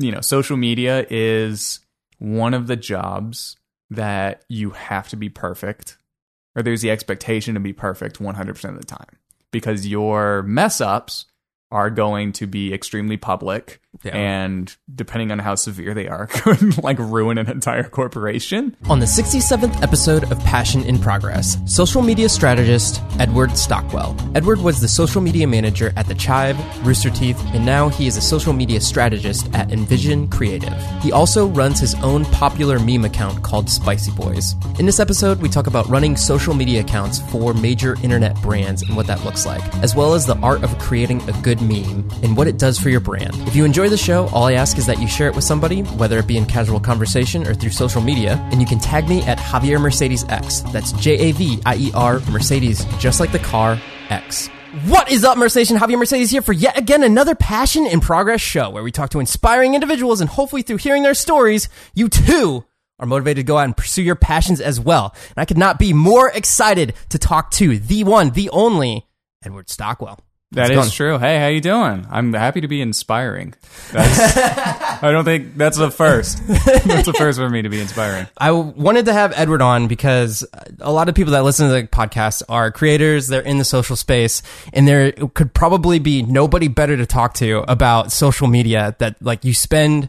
you know, social media is one of the jobs that you have to be perfect, or there's the expectation to be perfect 100% of the time because your mess ups are going to be extremely public Yeah. and depending on how severe they are could like ruin an entire corporation On the 67th episode of Passion in Progress, social media strategist Edward Stockwell. Edward was the social media manager at The Chive, Rooster Teeth, and now he is a social media strategist at Envision Creative. He also runs his own popular meme account called Spicy Boys. In this episode, we talk about running social media accounts for major internet brands and what that looks like, as well as the art of creating a good meme and what it does for your brand. If you enjoy the show, all I ask is that you share it with somebody, whether it be in casual conversation or through social media, and you can tag me at Javier Mercedes X. That's J A V I E R Mercedes, just like the car X. What is up, Mercedes? Javier Mercedes here for yet again another Passion in Progress show where we talk to inspiring individuals and hopefully through hearing their stories, you too are motivated to go out and pursue your passions as well. And I could not be more excited to talk to the one, the only Edward Stockwell. That How's it is going? true. Hey, how you doing? I'm happy to be inspiring. That's, I don't think that's the first. That's the first for me to be inspiring. I wanted to have Edward on because a lot of people that listen to the podcast are creators. They're in the social space and there could probably be nobody better to talk to about social media that like you spend,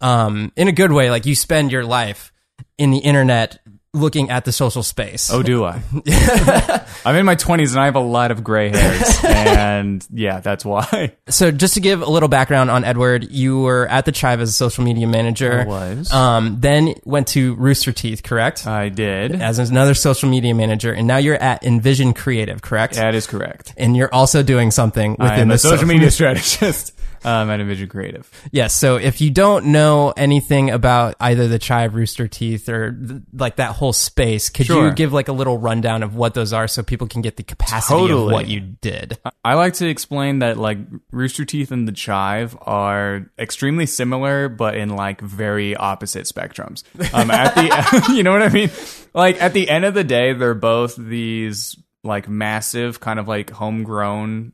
um, in a good way, like you spend your life in the internet looking at the social space. Oh, do I? I'm in my 20s and I have a lot of gray hairs, and yeah, that's why. So just to give a little background on Edward, you were at the Chive as a social media manager. I was. Um, then went to Rooster Teeth, correct? I did. as another social media manager, and now you're at Envision Creative, correct? That is correct. And you're also doing something within the social media strategist um, at Envision Creative. Yes. So if you don't know anything about either the Chive Rooster Teeth or th- like that whole space, could Sure. you give like a little rundown of what those are so people can get the capacity of what you did? I like to explain that like Rooster Teeth and the Chive are extremely similar, but in like very opposite spectrums. Um, at the you know what I mean? Like at the end of the day, they're both these like massive kind of like homegrown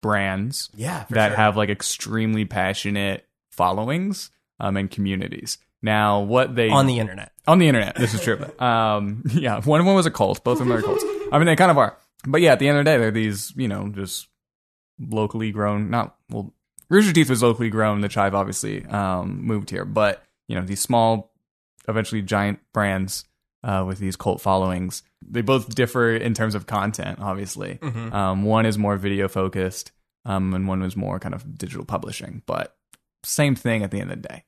brands Yeah, that have like extremely passionate followings um, and communities. Now, what they on the internet. on the internet. This is true. um, yeah, one of them was a cult. Both of them are cults. I mean, they kind of are. But yeah, at the end of the day, they're these, you know, just locally grown. Not well, Rooster Teeth was locally grown. The Chive obviously um, moved here, but you know, these small, eventually giant brands uh, with these cult followings. They both differ in terms of content. Obviously, um, one is more video focused, um, and one was more kind of digital publishing. But same thing at the end of the day.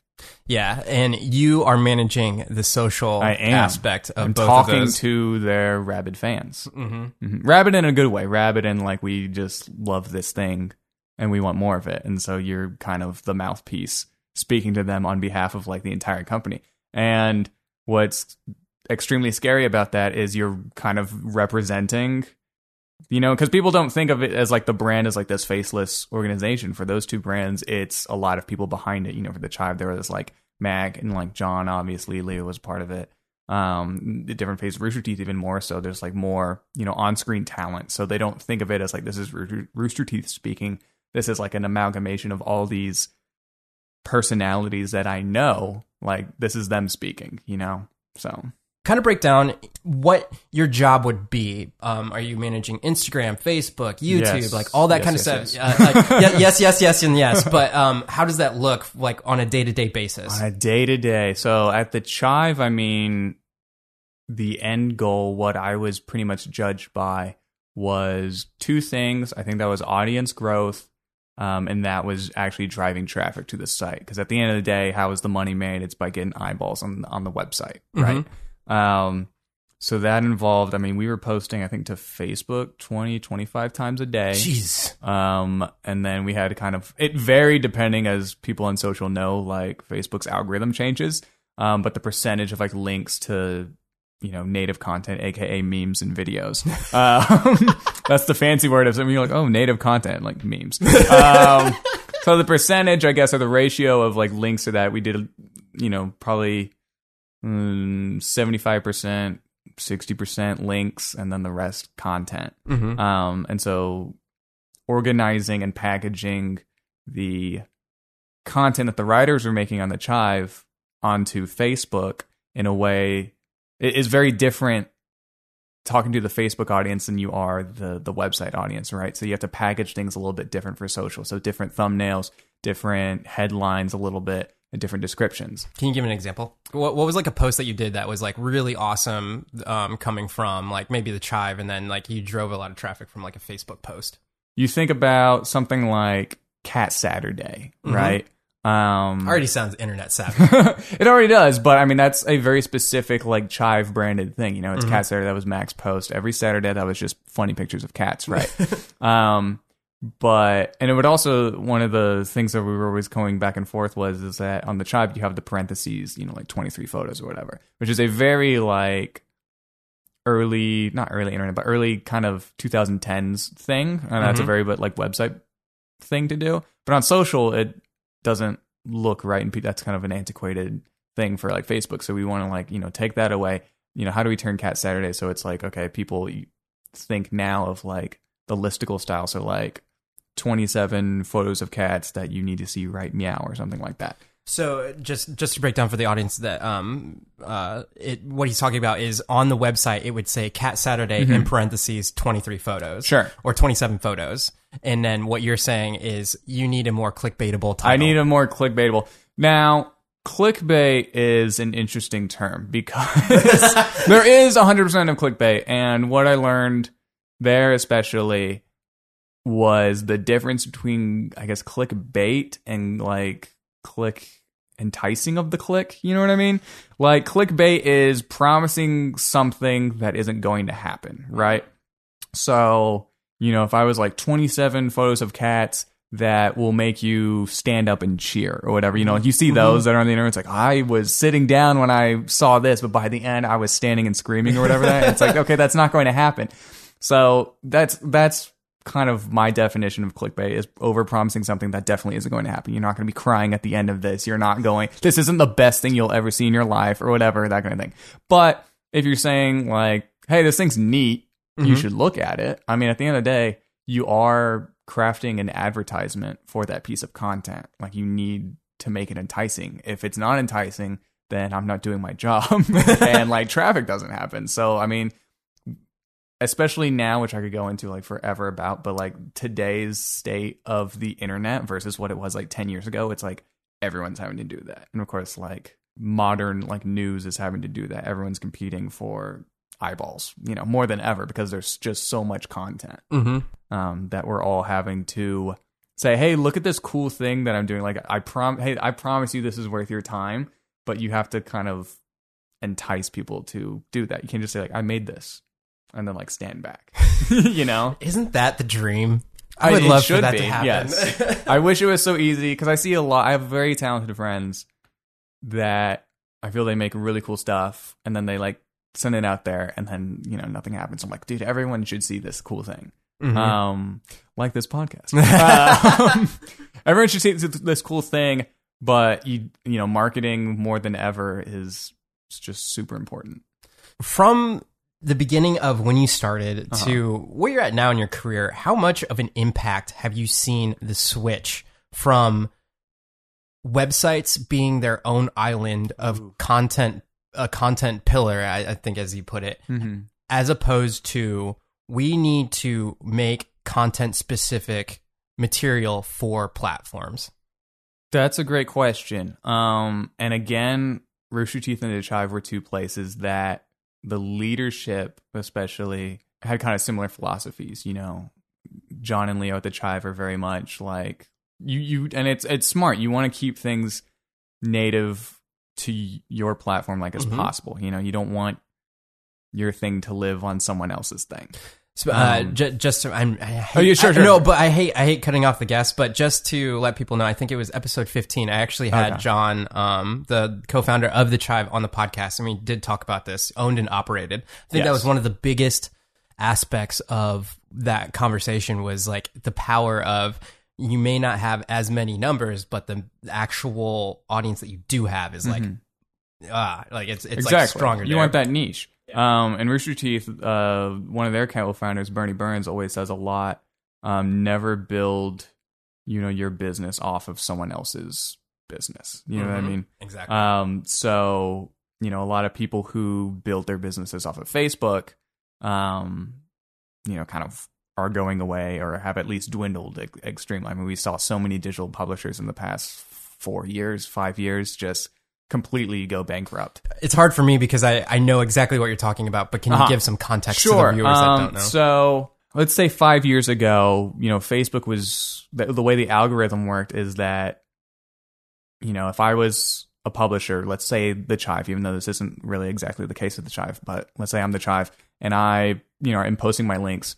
Yeah, and you are managing the social aspect of I'm both talking of those. to their rabid fans. hmm Mhm. Rabid in a good way. Rabid in like we just love this thing and we want more of it. And so you're kind of the mouthpiece speaking to them on behalf of like the entire company. And what's extremely scary about that is you're kind of representing you know because people don't think of it as like the brand as like this faceless organization. For those two brands it's a lot of people behind it. You know for the chive there was like Mac and like john obviously. Leo was part of it. Um the different phase rooster teeth even more so. There's like more you know on-screen talent. So they don't think of it as like this is rooster teeth speaking. This is like an amalgamation of all these personalities that i know. Like this is them speaking you know? So kind of break down what your job would be. Um, are you managing Instagram, Facebook, YouTube, Yes. like all that Yes, kind of yes, stuff? Uh, like, yes, yes, yes, and yes. But um, how does that look like on a day to day basis? on a day to day. So at the Chive, I mean, the end goal, what I was pretty much judged by was two things. I think that was audience growth, um, and that was actually driving traffic to the site. Because at the end of the day, how is the money made? It's by getting eyeballs on on the website, right? Um, so that involved. I mean, we were posting, I think, to Facebook 20, 25 times a day. Jeez. Um, and then we had kind of it varied depending as people on social know, like Facebook's algorithm changes. Um, but the percentage of like links to you know native content, aka memes and videos. Um, that's the fancy word of something you're like, oh, native content, like memes. Um, so the percentage, I guess, or the ratio of like links to that, we did, you know, probably seventy five percent, sixty percent links, and then the rest content. hmm Um, and so organizing and packaging the content that the writers are making on the Chive onto Facebook in a way it is very different talking to the Facebook audience than you are the the website audience, right? So you have to package things a little bit different for social. So different thumbnails, different headlines a little bit, different descriptions. Can you give an example? What, what was like a post that you did that was like really awesome um, coming from like maybe the Chive and then like you drove a lot of traffic from like a Facebook post? You think about something like Cat Saturday, Mhm. right? Um Already sounds internet savvy. it already does, but I mean that's a very specific like Chive branded thing. You know, it's Mhm. Cat Saturday. That was Mac's post every Saturday. That was just funny pictures of cats, right? um, but and it would also one of the things that we were always going back and forth was is that on the Chive you have the parentheses, you know, like twenty three photos or whatever, which is a very like early, not early internet, but early kind of 2010s thing, and that's a Mhm. very but like website thing to do. But on social, it doesn't look right, and pe- that's kind of an antiquated thing for like Facebook. So we want to like you know take that away. You know, how do we turn Cat Saturday so it's like okay, people think now of like the listicle style, so like 27 photos of cats that you need to see right meow or something like that. So just just to break down for the audience that um uh it what he's talking about is on the website it would say Cat Saturday in parentheses twenty three photos Sure. or twenty seven photos and then what you're saying is you need a more clickbaitable title. I need a more clickbaitable. Now, clickbait is an interesting term because there is 100% of clickbait. And what I learned there, especially, was the difference between, I guess, clickbait and like click enticing of the click. You know what I mean? Like, clickbait is promising something that isn't going to happen, right? So, you know, if I was like 27 photos of cats that will make you stand up and cheer or whatever, you know, you see mm-hmm. those that are on the internet. It's like, I was sitting down when I saw this, but by the end I was standing and screaming or whatever that. It's like, okay, that's not going to happen. So that's, that's kind of my definition of clickbait is over promising something that definitely isn't going to happen. You're not going to be crying at the end of this. You're not going, this isn't the best thing you'll ever see in your life or whatever, that kind of thing. But if you're saying like, hey, this thing's neat, you Mhm. should look at it. I mean, at the end of the day, you are crafting an advertisement for that piece of content. Like you need to make it enticing. If it's not enticing, then I'm not doing my job and like traffic doesn't happen. So, I mean, especially now, which I could go into like forever about, but like today's state of the internet versus what it was like 10 years ago, it's like everyone's having to do that. And of course, like modern like news is having to do that. Everyone's competing for eyeballs, you know, more than ever because there's just so much content Mhm. um, that we're all having to say, "Hey, look at this cool thing that I'm doing." Like, I prom, hey, I promise you, this is worth your time. But you have to kind of entice people to do that. You can't just say like, "I made this," and then like stand back. you know, Isn't that the dream? I- would it love for that be, to happen. yes. I wish it was so easy because I see a lot. I have very talented friends that I feel they make really cool stuff, and then they like send it out there, and then you know nothing happens. I'm like, dude, everyone should see this cool thing. Mhm. Um, like this podcast. um, everyone should see this, this cool thing, but you you know, marketing more than ever is is just super important. From the beginning of when you started Uh-huh. to where you're at now in your career, how much of an impact have you seen the switch from websites being their own island of content, a content pillar, I, I think, as you put it, Mm-hmm. as opposed to we need to make content specific material for platforms? That's a great question. Um, and again, Rooster Teeth and the Chive were two places that the leadership, especially, had kind of similar philosophies. You know, John and Leo at the Chive are very much like you. You and it's it's smart. You want to keep things native to your platform like as Mhm. possible. You know, you don't want your thing to live on someone else's thing. Uh, Um, ju- just to, I'm, I hate, Oh, yeah, sure, I- No, but I hate I hate cutting off the guests. But just to let people know, I think it was episode 15. I actually had Okay. John, um, the co-founder of the Chive, on the podcast, and we did talk about this, owned and operated. I think that was one of the biggest aspects of that conversation was like the power of you may not have as many numbers, but the actual audience that you do have is like ah, like it's it's like stronger. You there. want that niche. Um, and Rooster Teeth, uh, one of their co-founders, Bernie Burns, always says a lot. Um, never build you know your business off of someone else's business. You know what I Mhm. mean? Exactly. Um, so you know, a lot of people who build their businesses off of Facebook, um, you know, kind of are going away or have at least dwindled ex- extremely. I mean, we saw so many digital publishers in the past four years, five years, just completely go bankrupt. it's hard for me because I, I know exactly what you're talking about, but can you Uh-huh. give some context to Sure. the viewers that Um, don't know? So let's say five years ago, you know, Facebook was the, the way the algorithm worked is that, you know, if I was a publisher, let's say the Chive, even though this isn't really exactly the case of the Chive, but let's say I'm the Chive and I, you know, am posting my links.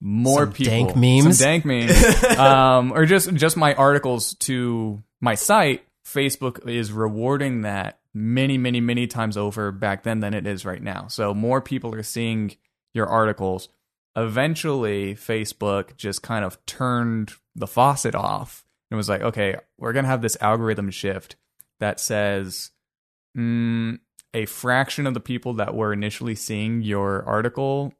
More Some people, dank memes? some dank memes, um, or just just my articles to my site. Facebook is rewarding that many, many, many times over back then than it is right now. So more people are seeing your articles. Eventually, Facebook just kind of turned the faucet off and was like, okay, we're going to have this algorithm shift that says mm, a fraction of the people that were initially seeing your article,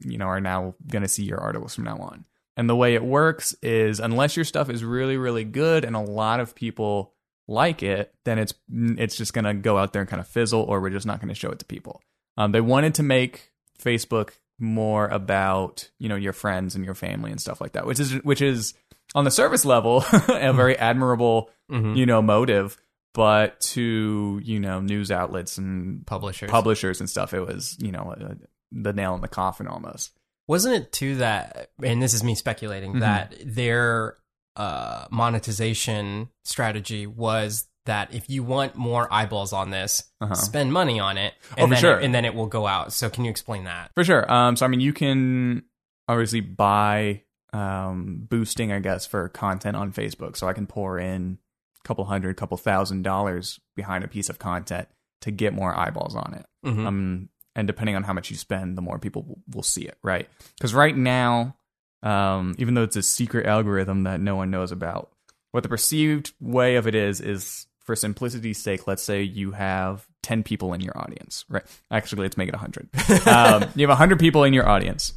you know, are now going to see your articles from now on. And the way it works is unless your stuff is really, really good and a lot of people like it, then it's it's just going to go out there and kind of fizzle, or we're just not going to show it to people. Um, they wanted to make Facebook more about you know your friends and your family and stuff like that, which is which is on the service level a very admirable Mhm. you know motive, but to you know news outlets and Publishers. publishers and stuff, it was you know uh, the nail in the coffin almost. Wasn't it too that, and this is me speculating, Mhm. that their uh, monetization strategy was that if you want more eyeballs on this, Uh-huh. spend money on it, Oh, and for then sure. it, and then it will go out. So can you explain that? For sure. Um, so I mean, you can obviously buy um, boosting, I guess, for content on Facebook. So I can pour in a couple hundred, couple thousand dollars behind a piece of content to get more eyeballs on it. Mhm. Um, and depending on how much you spend, the more people will, will see it, right? Because right now, um, even though it's a secret algorithm that no one knows about, what the perceived way of it is is for simplicity's sake. Let's say you have ten people in your audience, right? Actually, let's make it hundred. um, you have hundred people in your audience.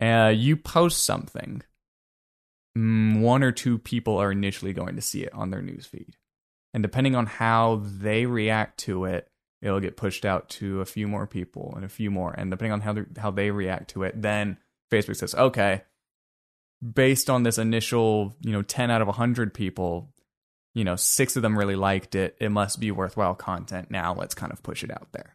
Uh, you post something. Mm, one or two people are initially going to see it on their news feed, and depending on how they react to it, it'll get pushed out to a few more people and a few more and depending on how how they react to it then facebook says okay based on this initial you know 10 out of 100 people you know six of them really liked it. It must be worthwhile content now. Let's kind of push it out there.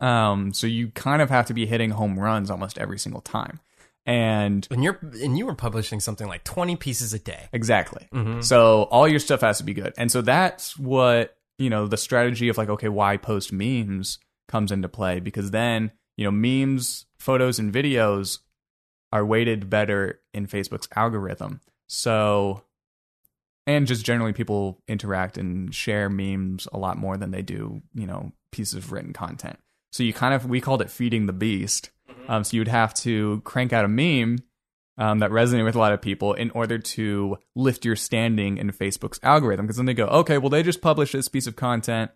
Um so you kind of have to be hitting home runs almost every single time. And And you're and you were publishing something like twenty pieces a day. exactly. Mhm. so all your stuff has to be good. And so that's what, you know, the strategy of like, okay, why post memes comes into play. Because then, you know, memes, photos, and videos are weighted better in Facebook's algorithm. So, and just generally people interact and share memes a lot more than they do, you know, pieces of written content. So you kind of, we called it feeding the beast. Um, so you'd have to crank out a meme um, that resonate with a lot of people in order to lift your standing in Facebook's algorithm. Because then they go, okay, well, they just published this piece of content,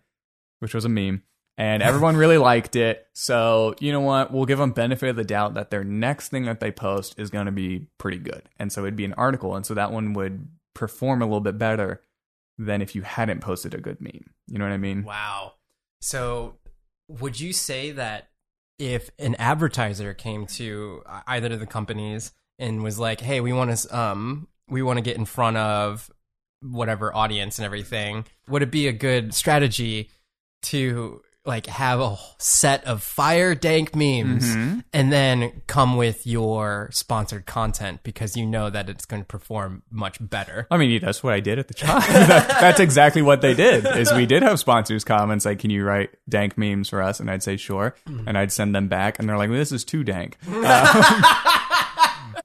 which was a meme, and everyone really liked it. So, you know what? We'll give them benefit of the doubt that their next thing that they post is going to be pretty good. And so it'd be an article. And so that one would perform a little bit better than if you hadn't posted a good meme. You know what I mean? Wow. So, would you say that if an advertiser came to either of the companies and was like, "Hey, we want to um we want to get in front of whatever audience and everything," would it be a good strategy to like have a set of fire dank memes Mhm. and then come with your sponsored content because you know that it's going to perform much better? I mean, that's what I did at the time. That- that's exactly what they did. Is we did have sponsors comments like, "Can you write dank memes for us?" And I'd say, "Sure," and I'd send them back, and they're like, well, "This is too dank. Um,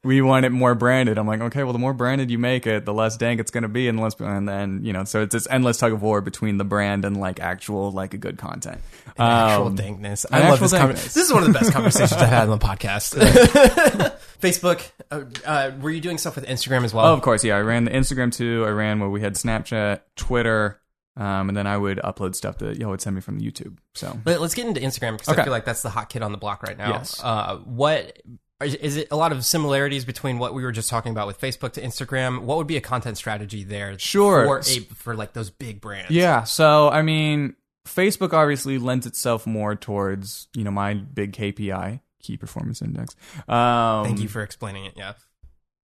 we want it more branded." I'm like, "Okay, well, the more branded you make it, the less dank it's going to be, and the less." And then you know, so it's this endless tug of war between the brand and like actual like a good content. actual Um, dankness. an I love this. This is one of the best conversations I've had on the podcast. Facebook. Uh, uh, were you doing stuff with Instagram as well? Oh, of course, yeah. I ran the Instagram too. I ran where we had Snapchat, Twitter, um, and then I would upload stuff that y'all would send me from YouTube. So But let's get into Instagram because I feel like that's the hot kid on the block right now. Yes. Uh, what Is it a lot of similarities between what we were just talking about with Facebook to Instagram? What would be a content strategy there? Sure. For, a, for like those big brands. Yeah. So, I mean, Facebook obviously lends itself more towards, you know, my big KPI, key performance index. Um, Thank you for explaining it. Yeah.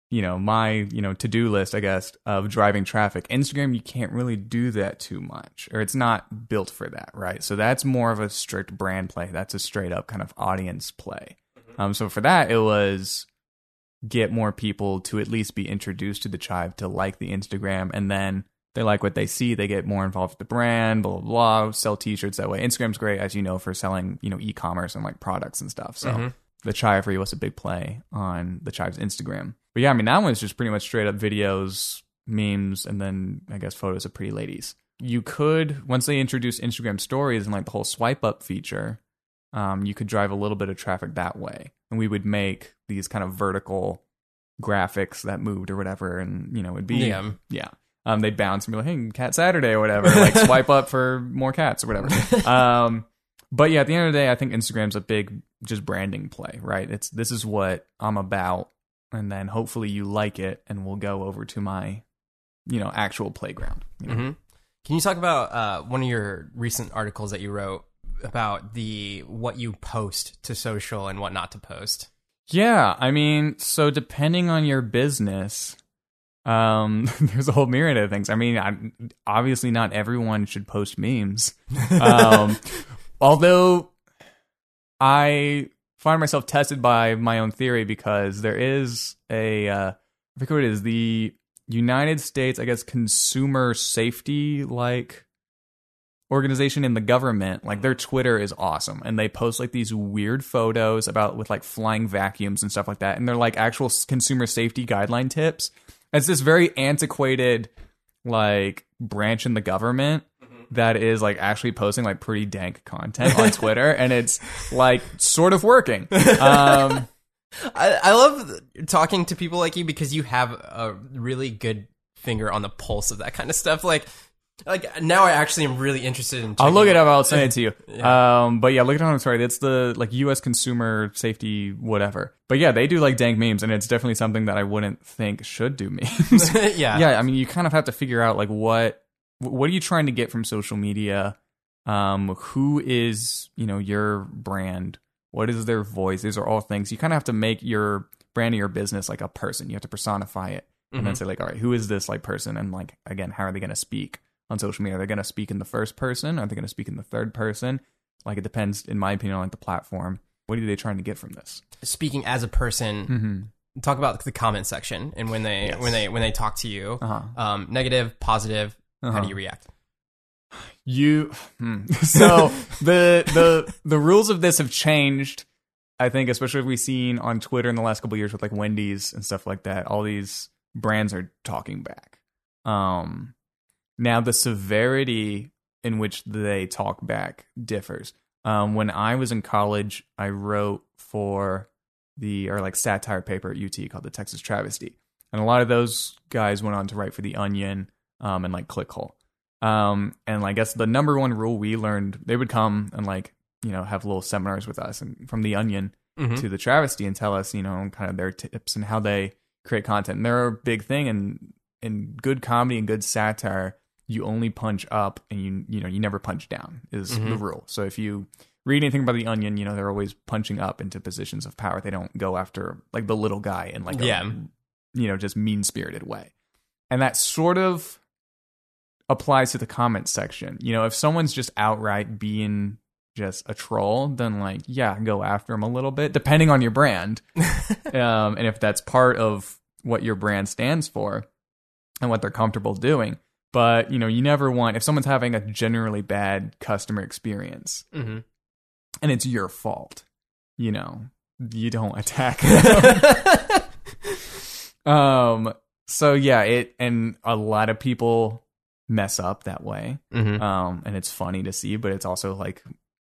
you know, my, you know, to-do list, I guess, of driving traffic. Instagram, you can't really do that too much, or it's not built for that, right? So that's more of a strict brand play. That's a straight up kind of audience play. Um, so for that, it was get more people to at least be introduced to the Chive to like the Instagram, and then they like what they see. They get more involved with the brand, blah blah blah. Sell T-shirts that way. Instagram's great, as you know, for selling you know e-commerce and like products and stuff. So the Chive really was a big play on the Chive's Instagram. But yeah, I mean that one's just pretty much straight up videos, memes, and then I guess photos of pretty ladies. You could once they introduce Instagram stories and like the whole swipe up feature, um, you could drive a little bit of traffic that way, and we would make these kind of vertical graphics that moved or whatever, and you know it'd be Yeah. yeah. Um, they'd bounce and be like, "Hey, Cat Saturday" or whatever, like swipe up for more cats or whatever. Um, but yeah, at the end of the day, I think Instagram's a big just branding play, right? It's this is what I'm about, and then hopefully you like it, and we'll go over to my, you know, actual playground. you know? hmm Can you talk about uh, one of your recent articles that you wrote about the what you post to social and what not to post? Yeah, I mean, so depending on your business, um, there's a whole myriad of things. I mean, I, obviously not everyone should post memes. Um, although I find myself tested by my own theory because there is a, uh, I forget what it is, the United States, I guess, consumer safety like organization in the government like their twitter is awesome. And they post like these weird photos about with like flying vacuums and stuff like that. And they're like actual consumer safety guideline tips. It's this very antiquated like branch in the government that is like actually posting like pretty dank content on twitter. And it's like sort of working. Um I, I love talking to people like you because you have a really good finger on the pulse of that kind of stuff. Like, like now I actually am really interested in. I'll look it up. I'll send it to you. Um, but yeah, look it up. I'm sorry. That's the like U.S. consumer safety whatever. But yeah, they do like dank memes, and it's definitely something that I wouldn't think should do memes. yeah, yeah, I mean, you kind of have to figure out like what what are you trying to get from social media? Um, who is you know your brand? What is their voice? These are all things you kind of have to make your brand or your business like a person. You have to personify it, and then say like, all right, who is this like person? And like again, how are they going to speak on social media? Are they going to speak in the first person? Are they going to speak in the third person? Like it depends, in my opinion, on like the platform. What are they trying to get from this? Speaking as a person, Mm-hmm. talk about the comment section and when they Yes. when they when they talk to you, Uh-huh. um, negative, positive. How Uh-huh. do you react? You hmm. so the the the rules of this have changed. I think, especially if we've seen on Twitter in the last couple years with like Wendy's and stuff like that. All these brands are talking back. Um, now the severity in which they talk back differs. Um, when I was in college, I wrote for the or like satire paper at UT called the Texas Travesty, and a lot of those guys went on to write for the Onion um, and like Clickhole. Um, and I guess the number one rule we learned, they would come and like, you know, have little seminars with us and from the onion Mhm. to the travesty and tell us, you know, kind of their tips and how they create content. And they're a big thing in in good comedy and good satire, you only punch up and you you know, you never punch down is the rule. So if you read anything about the onion, you know, they're always punching up into positions of power. They don't go after like the little guy in like a Yeah. you know, just mean spirited way. And that sort of applies to the comment section. You know, if someone's just outright being just a troll, then like, yeah, go after them a little bit, depending on your brand. um, and if that's part of what your brand stands for and what they're comfortable doing. But, you know, you never want, if someone's having a generally bad customer experience hmm and it's your fault, you know, you don't attack them. um, so yeah, it, and a lot of people mess up that way. hmm Um, and it's funny to see, but it's also like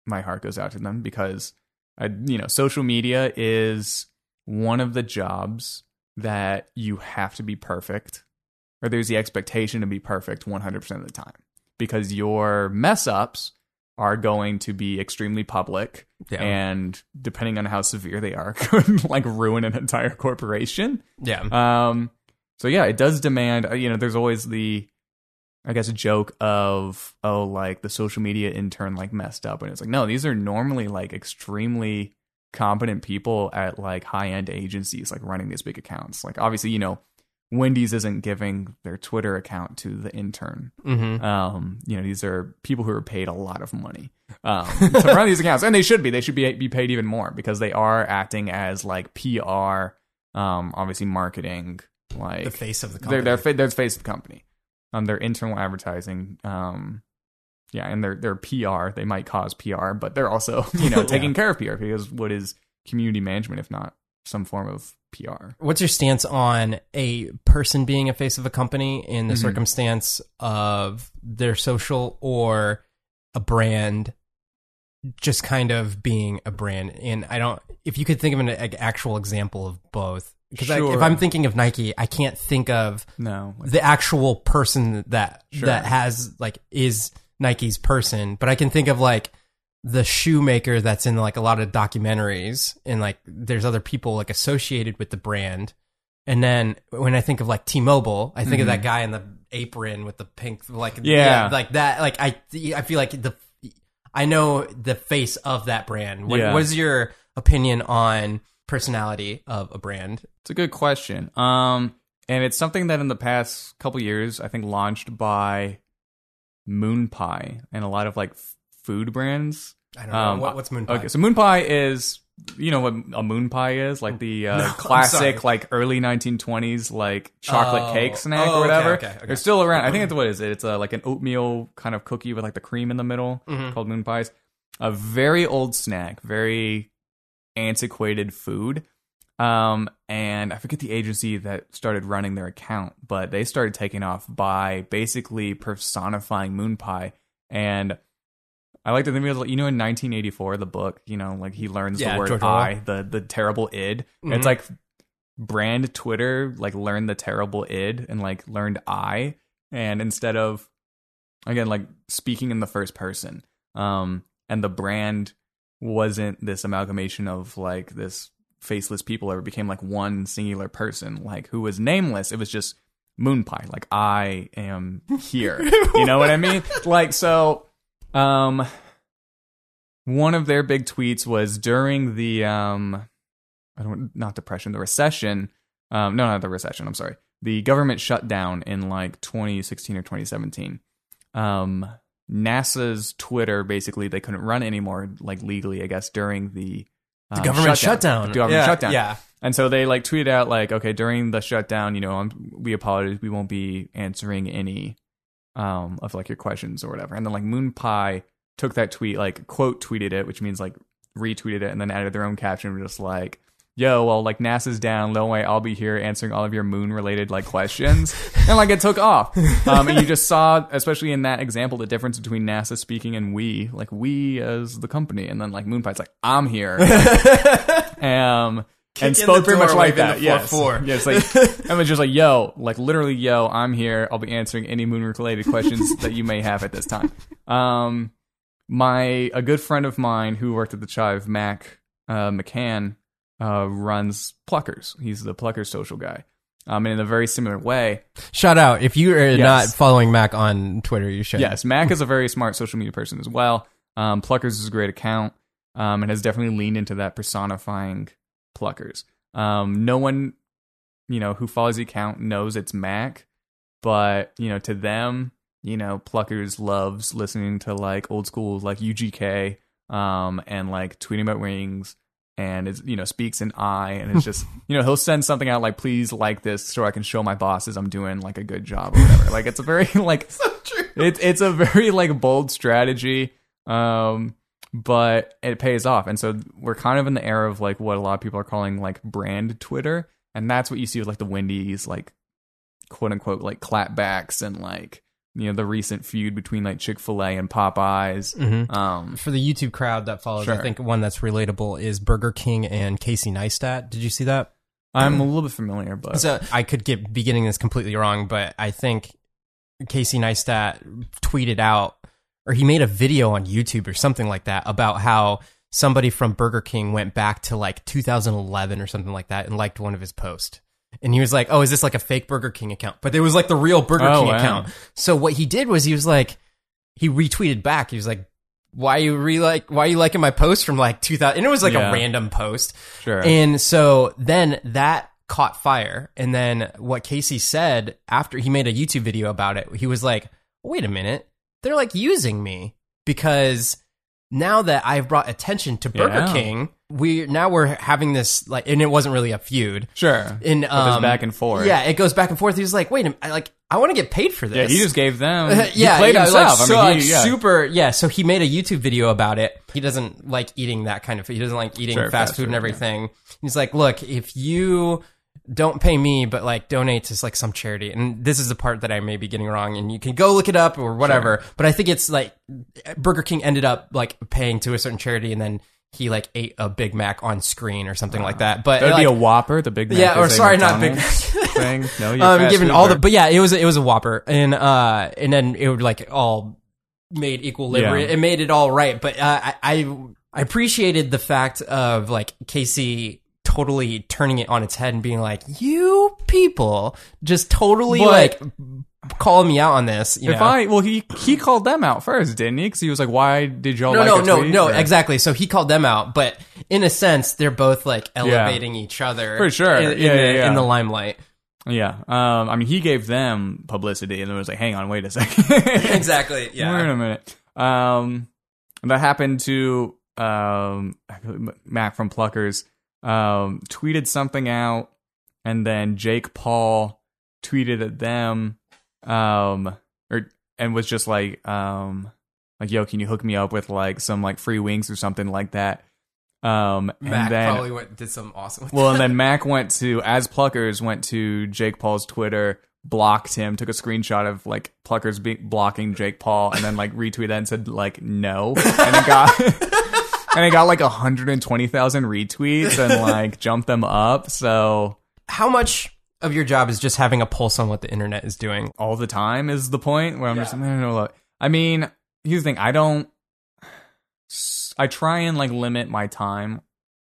my heart goes out to them because I, you know, social media is one of the jobs that you have to be perfect, or there's the expectation to be perfect 100% of the time because your mess ups are going to be extremely public Yeah. and depending on how severe they are could like ruin an entire corporation yeah. um so yeah it does demand uh, you know there's always the i guess a joke of oh like the social media intern like messed up and it's like no these are normally like extremely competent people at like high end agencies like running these big accounts like obviously you know wendy's isn't giving their twitter account to the intern hmm um, you know, these are people who are paid a lot of money um, to run these accounts, and they should be. They should be be paid even more because they are acting as like PR, um, obviously marketing, like The face of the they're company. they're, fa- they're the face of the company. Um, their internal advertising, um, yeah, and their their PR. They might cause PR, but they're also you know taking care of PR because what is community management if not some form of PR? What's your stance on a person being a face of a company in the Mhm. circumstance of their social or a brand just kind of being a brand? And I don't, if you could think of an actual example of both, because Sure. if I'm thinking of Nike, I can't think of No, the actual person that Sure. that has like is Nike's person, but I can think of like the shoemaker that's in like a lot of documentaries and like there's other people like associated with the brand. And then when I think of like T-Mobile, I think of that guy in the apron with the pink like Mm-hmm. Yeah. like that like I I feel like the I know the face of that brand. What, Yeah. what is your opinion on personality of a brand? It's a good question. Um, and it's something that in the past couple years, I think launched by Moon Pie and a lot of like food brands. I don't know. Um, what, what's Moon Pie? Okay, so Moon Pie is, you know what a Moon Pie is? Like the uh, No, classic, like early 1920s, like chocolate Oh. cake snack Oh, or whatever. okay, okay. They're still around. I think it's what is it? It's a, like an oatmeal kind of cookie with like the cream in the middle Mhm. called Moon Pies. A very old snack, very antiquated food. Um, and I forget the agency that started running their account, but they started taking off by basically personifying Moon Pie. And I like think of it, you know, in 1984, the book, you know, like he learns Yeah, the word George Orwell. I, the the terrible id. Mhm. It's like brand Twitter, like learned the terrible id and like learned I, and instead of again like speaking in the first person, um, and the brand wasn't this amalgamation of like this faceless people or it became like one singular person like who was nameless it was just moon pie like i am here you know what i mean like so um one of their big tweets was during the um i don't not depression the recession um no not the recession i'm sorry the government shutdown in like 2016 or 2017 um NASA's Twitter basically they couldn't run anymore like legally I guess during the, The um, government shutdown. The government yeah, shutdown. Yeah. And so they like tweeted out like, okay, during the shutdown, you know, um, we apologize, we won't be answering any um of like your questions or whatever. And then like Moon Pie took that tweet, like quote tweeted it, which means like retweeted it, and then added their own caption, just like, "Yo, well, like NASA's down, no way, I'll be here answering all of your moon related like questions," and like it took off. Um, and you just saw, especially in that example, the difference between NASA speaking and we, like we as the company, and then like Moon Pie's like, "I'm here." um, Kick and spoke pretty much like that. the Yes, 4-4. yes. Like I was just like, "Yo, like literally, yo, I'm here. I'll be answering any moon related questions that you may have at this time." Um, my a good friend of mine who worked at the Chive, Mac uh, McCann, uh, runs Pluckers. He's the Pluckers social guy. Um, and in a very similar way, Shout out if you are Yes. not following Mac on Twitter, you should. Yes, Mac is a very smart social media person as well. Um, Pluckers is a great account um, and has definitely leaned into that personifying Pluckers. Um, no one, you know, who follows the account knows it's Mac, but you know, to them, you know, Pluckers loves listening to like old school like UGK um, and like tweeting about rings. And is you know speaks in I, and it's just you know he'll send something out like please like this so I can show my bosses I'm doing like a good job or whatever. like it's a very like it's it's a very like bold strategy um but it pays off and so we're kind of in the era of like what a lot of people are calling like brand twitter and that's what you see with like the wendy's like quote unquote like clapbacks and like you know the recent feud between like chick-fil-a and popeyes Mhm. um For the YouTube crowd that follows, I think one that's relatable is Burger King and Casey Neistat. Did you see that? i'm a little bit familiar but So I could get be getting this completely wrong, but I think Casey Neistat tweeted out or he made a video on YouTube or something like that about how somebody from Burger King went back to like 2011 or something like that and liked one of his posts. And he was like, "Oh, is this like a fake Burger King account?" But it was like the real Burger Oh, King wow. account. So what he did was he was like, he retweeted back. He was like, "Why you re like? Why you liking my post from like 2000?" And it was like Yeah. a random post. Sure. And so then that caught fire. And then what Casey said after he made a YouTube video about it, he was like, wait a minute. They're like using me because now that I've brought attention to Burger Yeah. King, we now we're having this like, and it wasn't really a feud. sure. In um, back and forth. Yeah, it goes back and forth. He's like, wait a minute, I, like I want to get paid for this. Yeah, he just gave them. yeah, he played yeah, himself. Like, so, I mean, he, yeah. super. Yeah, so he made a YouTube video about it. He doesn't like eating that kind of. food. He doesn't like eating Sure, fast fast food and food, yeah. everything. He's like, look, if you don't pay me, but like donate to like some charity, and this is the part that I may be getting wrong, and you can go look it up or whatever. But I think it's like Burger King ended up like paying to a certain charity, and then he like ate a Big Mac on screen or something like that. But That'd like, be a Whopper, the Big Mac. Yeah, or sorry, not Big McDonald's thing. No, you're um, given all the, but yeah, it was it was a Whopper, and uh, and then it would like all made equilibrium. Yeah. It made it all right, but uh, I, I I appreciated the fact of like Casey totally turning it on its head and being like, "You people just totally But- like calling me out on this." You If know? I well, he he called them out first, didn't he? Because he was like, "Why did y'all no, like no, no, tweet?" no, Or- exactly. So he called them out, but in a sense, they're both like elevating each other For sure. in, in Yeah, the, yeah, yeah. in the limelight. Yeah. Um. I mean, he gave them publicity, and it was like, "Hang on, wait a second. exactly. Yeah. Wait a minute. Um, that happened to um Mac from Pluckers. Um, tweeted something out, and then Jake Paul tweeted at them, um, or and was just like, um, like, yo, can you hook me up with like some like free wings or something like that? Um, and Mac then probably went did some awesome. well, and then Mac went to as Pluckers went to Jake Paul's Twitter, blocked him, took a screenshot of like Pluckers be- blocking Jake Paul, and then like retweeted and said like no, and it got and it got like hundred and twenty thousand retweets and like jumped them up. So how much of your job is just having a pulse on what the internet is doing? all the time is the point where I'm just I don't know. Look, I mean, here's the thing: I don't. I try and like limit my time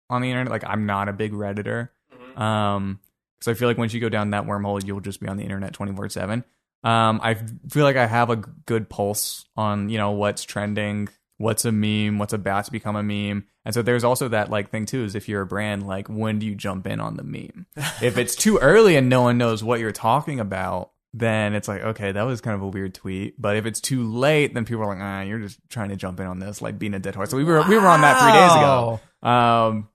on the internet. Like I'm not a big redditor, um, because I feel like once you go down that wormhole, you'll just be on the internet twenty four seven. Um, I feel like I have a good pulse on you know what's trending, what's a meme, what's about to become a meme, and so there's also that like thing too is if you're a brand, like when do you jump in on the meme? if it's too early and no one knows what you're talking about, then it's like, okay, that was kind of a weird tweet. But if it's too late, then people are like, ah, you're just trying to jump in on this, like being a dead horse. So we were we were on that three days ago. Um,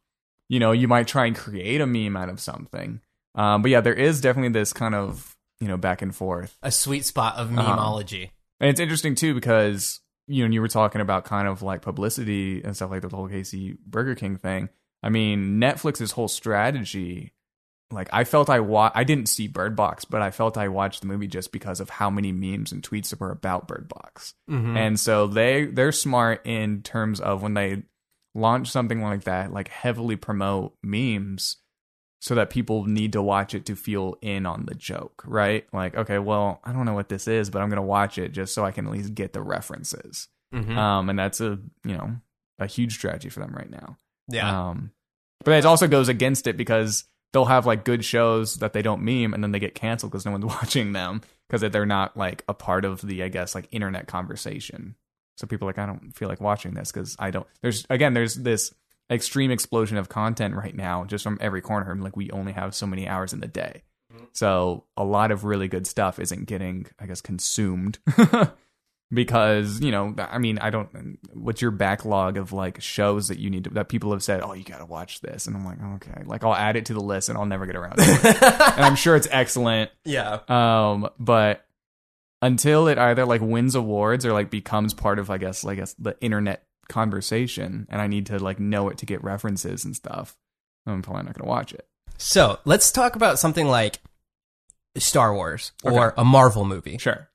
you know, you might try and create a meme out of something. Um, but yeah, there is definitely this kind of you know back and forth. A sweet spot of Uh-huh. memeology. And it's interesting too because you know you were talking about kind of like publicity and stuff like the whole Casey Burger King thing. I mean, Netflix's whole strategy, like I felt I wa- I didn't see Bird Box, but I felt I watched the movie just because of how many memes and tweets there were about Bird Box. Mhm. And so they they're smart in terms of when they launch something like that, like heavily promote memes so that people need to watch it to feel in on the joke, right? Like, okay, well, I don't know what this is, but I'm going to watch it just so I can at least get the references. Mhm. Um, and that's a, you know, a huge strategy for them right now. yeah. Um, but it also goes against it because they'll have like good shows that they don't meme and then they get canceled because no one's watching them because they're not like a part of the, I guess, like internet conversation. So people are like, I don't feel like watching this because I don't. There's again, there's this extreme explosion of content right now just from every corner. And like we only have so many hours in the day. So a lot of really good stuff isn't getting, I guess, consumed because you know, I mean, I don't. What's your backlog of like shows that you need to that people have said, oh, you got to watch this, and I'm like, okay, like I'll add it to the list and I'll never get around to it, and I'm sure it's excellent. yeah. Um, but until it either like wins awards or like becomes part of, I guess, like I guess the internet conversation, and I need to like know it to get references and stuff, I'm probably not gonna watch it. So let's talk about something like Star Wars or Okay. a Marvel movie. Sure.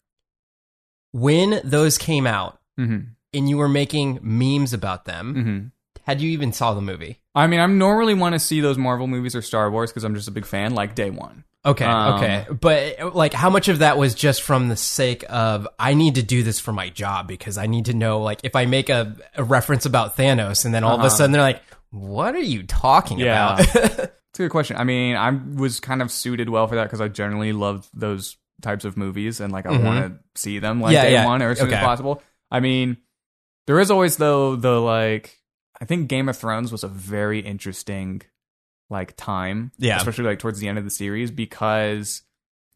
When those came out Mm-hmm. and you were making memes about them, Mm-hmm. had you even saw the movie? I mean, I normally want to see those Marvel movies or Star Wars because I'm just a big fan, like day one. Okay, Um, okay. But like how much of that was just from the sake of I need to do this for my job because I need to know like if I make a, a reference about Thanos and then all of a sudden they're like, "What are you talking Yeah. about?" It's a good question. I mean, I was kind of suited well for that because I generally love those types of movies and like I want to see them like. Yeah, day yeah. one or as soon Okay. as possible. I mean, there is always though the like I think Game of Thrones was a very interesting like time, Yeah. especially like towards the end of the series because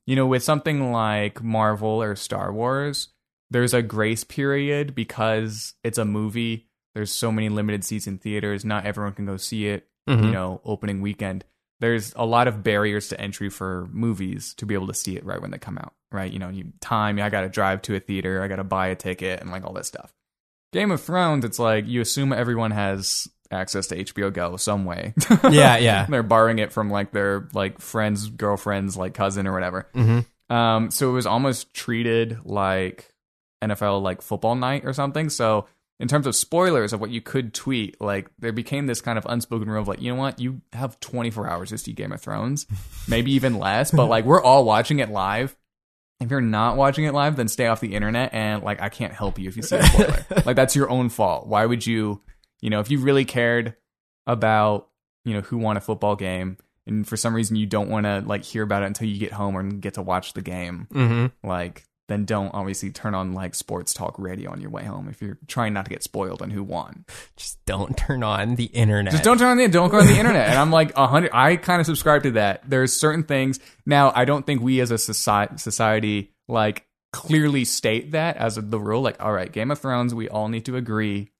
you know with something like Marvel or Star Wars, there's a grace period because it's a movie. There's so many limited seats in theaters. Not everyone can go see it Mhm. you know, opening weekend, there's a lot of barriers to entry for movies to be able to see it right when they come out, right? You know, you time, I got to drive to a theater, I got to buy a ticket and like all that stuff. Game of Thrones, it's like you assume everyone has access to HBO Go some way. Yeah, yeah. They're borrowing it from like their like friends, girlfriends, like cousin or whatever. Mhm. Um, so it was almost treated like NFL like football night or something. So in terms of spoilers of what you could tweet, like there became this kind of unspoken rule of like, you know what, you have 24 hours to see Game of Thrones, maybe even less, but like we're all watching it live. If you're not watching it live, then stay off the internet and like I can't help you if you see a spoiler. like that's your own fault. Why would you, you know, if you really cared about, you know, who won a football game and for some reason you don't want to like hear about it until you get home or get to watch the game, Mhm. like then don't obviously turn on like sports talk radio on your way home if you're trying not to get spoiled on who won. Just don't turn on the internet. Just don't turn on the don't go on the internet. And I'm like a hundred. I kind of subscribe to that. There's certain things now. I don't think we as a society society like clearly state that as the rule. Like, all right, Game of Thrones, we all need to agree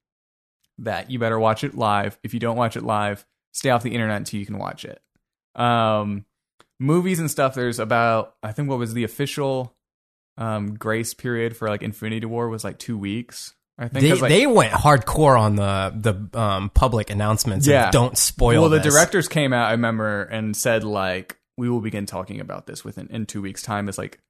that you better watch it live. If you don't watch it live, stay off the internet until you can watch it. Um, movies and stuff. There's about I think what was the official um grace period for like Infinity War was like two weeks. I think They, like, they went hardcore on the the um, public announcements. Yeah. don't spoil. Well, the this." directors came out, I remember, and said like, "We will begin talking about this within in two weeks' time." It's like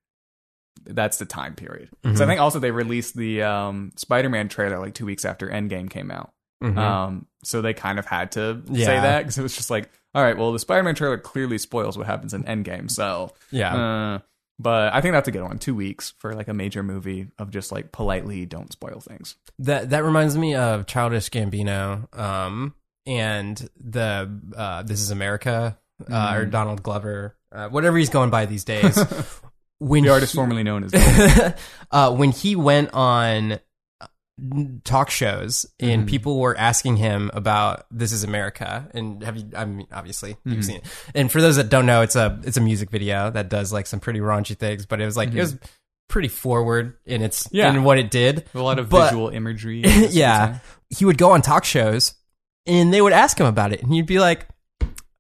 that's the time period. Mm-hmm. So I think also they released the um, Spider-Man trailer like two weeks after Endgame came out. Mhm. Um, so they kind of had to say that because it was just like, all right, well, the Spider-Man trailer clearly spoils what happens in Endgame. So yeah. uh, but I think that's a good one. Two weeks for like a major movie of just like politely don't spoil things. That that reminds me of Childish Gambino, um, and the uh, This Is America uh, Mm-hmm. or Donald Glover, uh, whatever he's going by these days. when The artist he- formerly known as uh, when he went on talk shows and Mm-hmm. people were asking him about This Is America, and have you? I mean, obviously Mm-hmm. you've seen it. And for those that don't know, it's a it's a music video that does like some pretty raunchy things, but it was like it was pretty forward in its Mm-hmm. Yeah. in what it did. a lot of But- visual imagery. I guess you would yeah, he would go on talk shows and they would ask him about it, and he'd be like,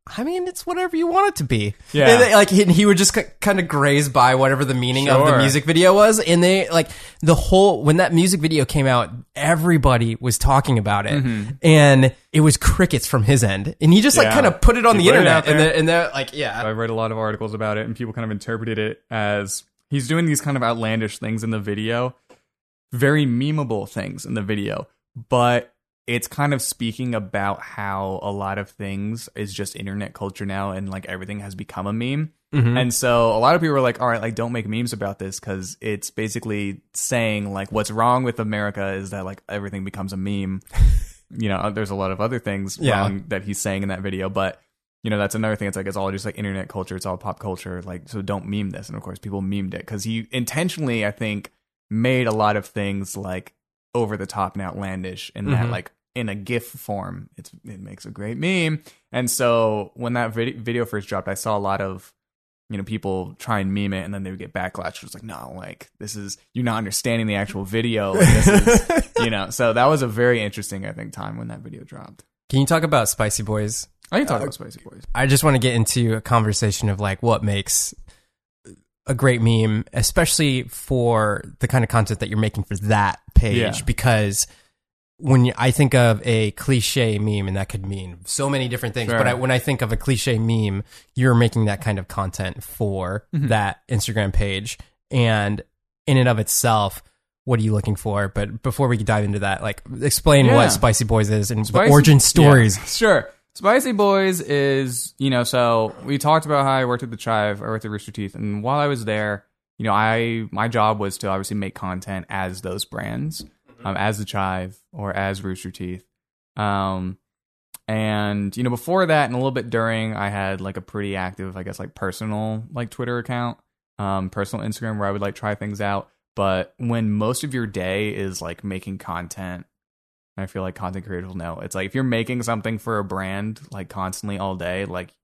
"I mean, it's whatever you want it to be." Yeah. And they- like he, he would just kind of graze by whatever the meaning of the music video was, and they like the whole when that music video came out, everybody was talking about it, and it was crickets from his end, and he just like Mm-hmm. Yeah. kind of put it on He the internet, and they're, and they're like, yeah, I read a lot of articles about it, and people kind of interpreted it as he's doing these kind of outlandish things in the video, very memeable things in the video, but it's kind of speaking about how a lot of things is just internet culture now, and like everything has become a meme. Mm-hmm. And so a lot of people were like, all right, like don't make memes about this because it's basically saying like what's wrong with America is that like everything becomes a meme. you know, there's a lot of other things Yeah. wrong that he's saying in that video, but you know, that's another thing. It's like it's all just like internet culture, it's all pop culture. Like, so don't meme this. And of course, people memed it because he intentionally, I think, made a lot of things like over the top and outlandish in that Mhm. like in a GIF form. It's it makes a great meme. And so when that vid- video first dropped, I saw a lot of you know people try and meme it, and then they would get backlash. It was like, no, like this is you're not understanding the actual video. This is, you know. So that was a very interesting, I think, time when that video dropped. Can you talk about Spicy Boys? I can talk about uh, Spicy Boys. I just want to get into a conversation of like what makes a great meme, especially for the kind of content that you're making for that page. Yeah. Because when I think of a cliche meme, and that could mean so many different things, Sure. but I, when I think of a cliche meme, you're making that kind of content for Mm-hmm. that Instagram page. And in and of itself, what are you looking for? But before we dive into that, like explain Yeah. what Spicy Boys is and Spicy- the origin stories. Yeah, sure. Spicy Boys is, you know, so we talked about how I worked at the Chive, I worked at Rooster Teeth, and while I was there, you know, I my job was to obviously make content as those brands, um, as the Chive or as Rooster Teeth. Um, and you know, before that and a little bit during, I had like a pretty active, I guess, like personal like Twitter account, um, personal Instagram where I would like try things out. But when most of your day is like making content, I feel like content creators will know it's like if you're making something for a brand like constantly all day, like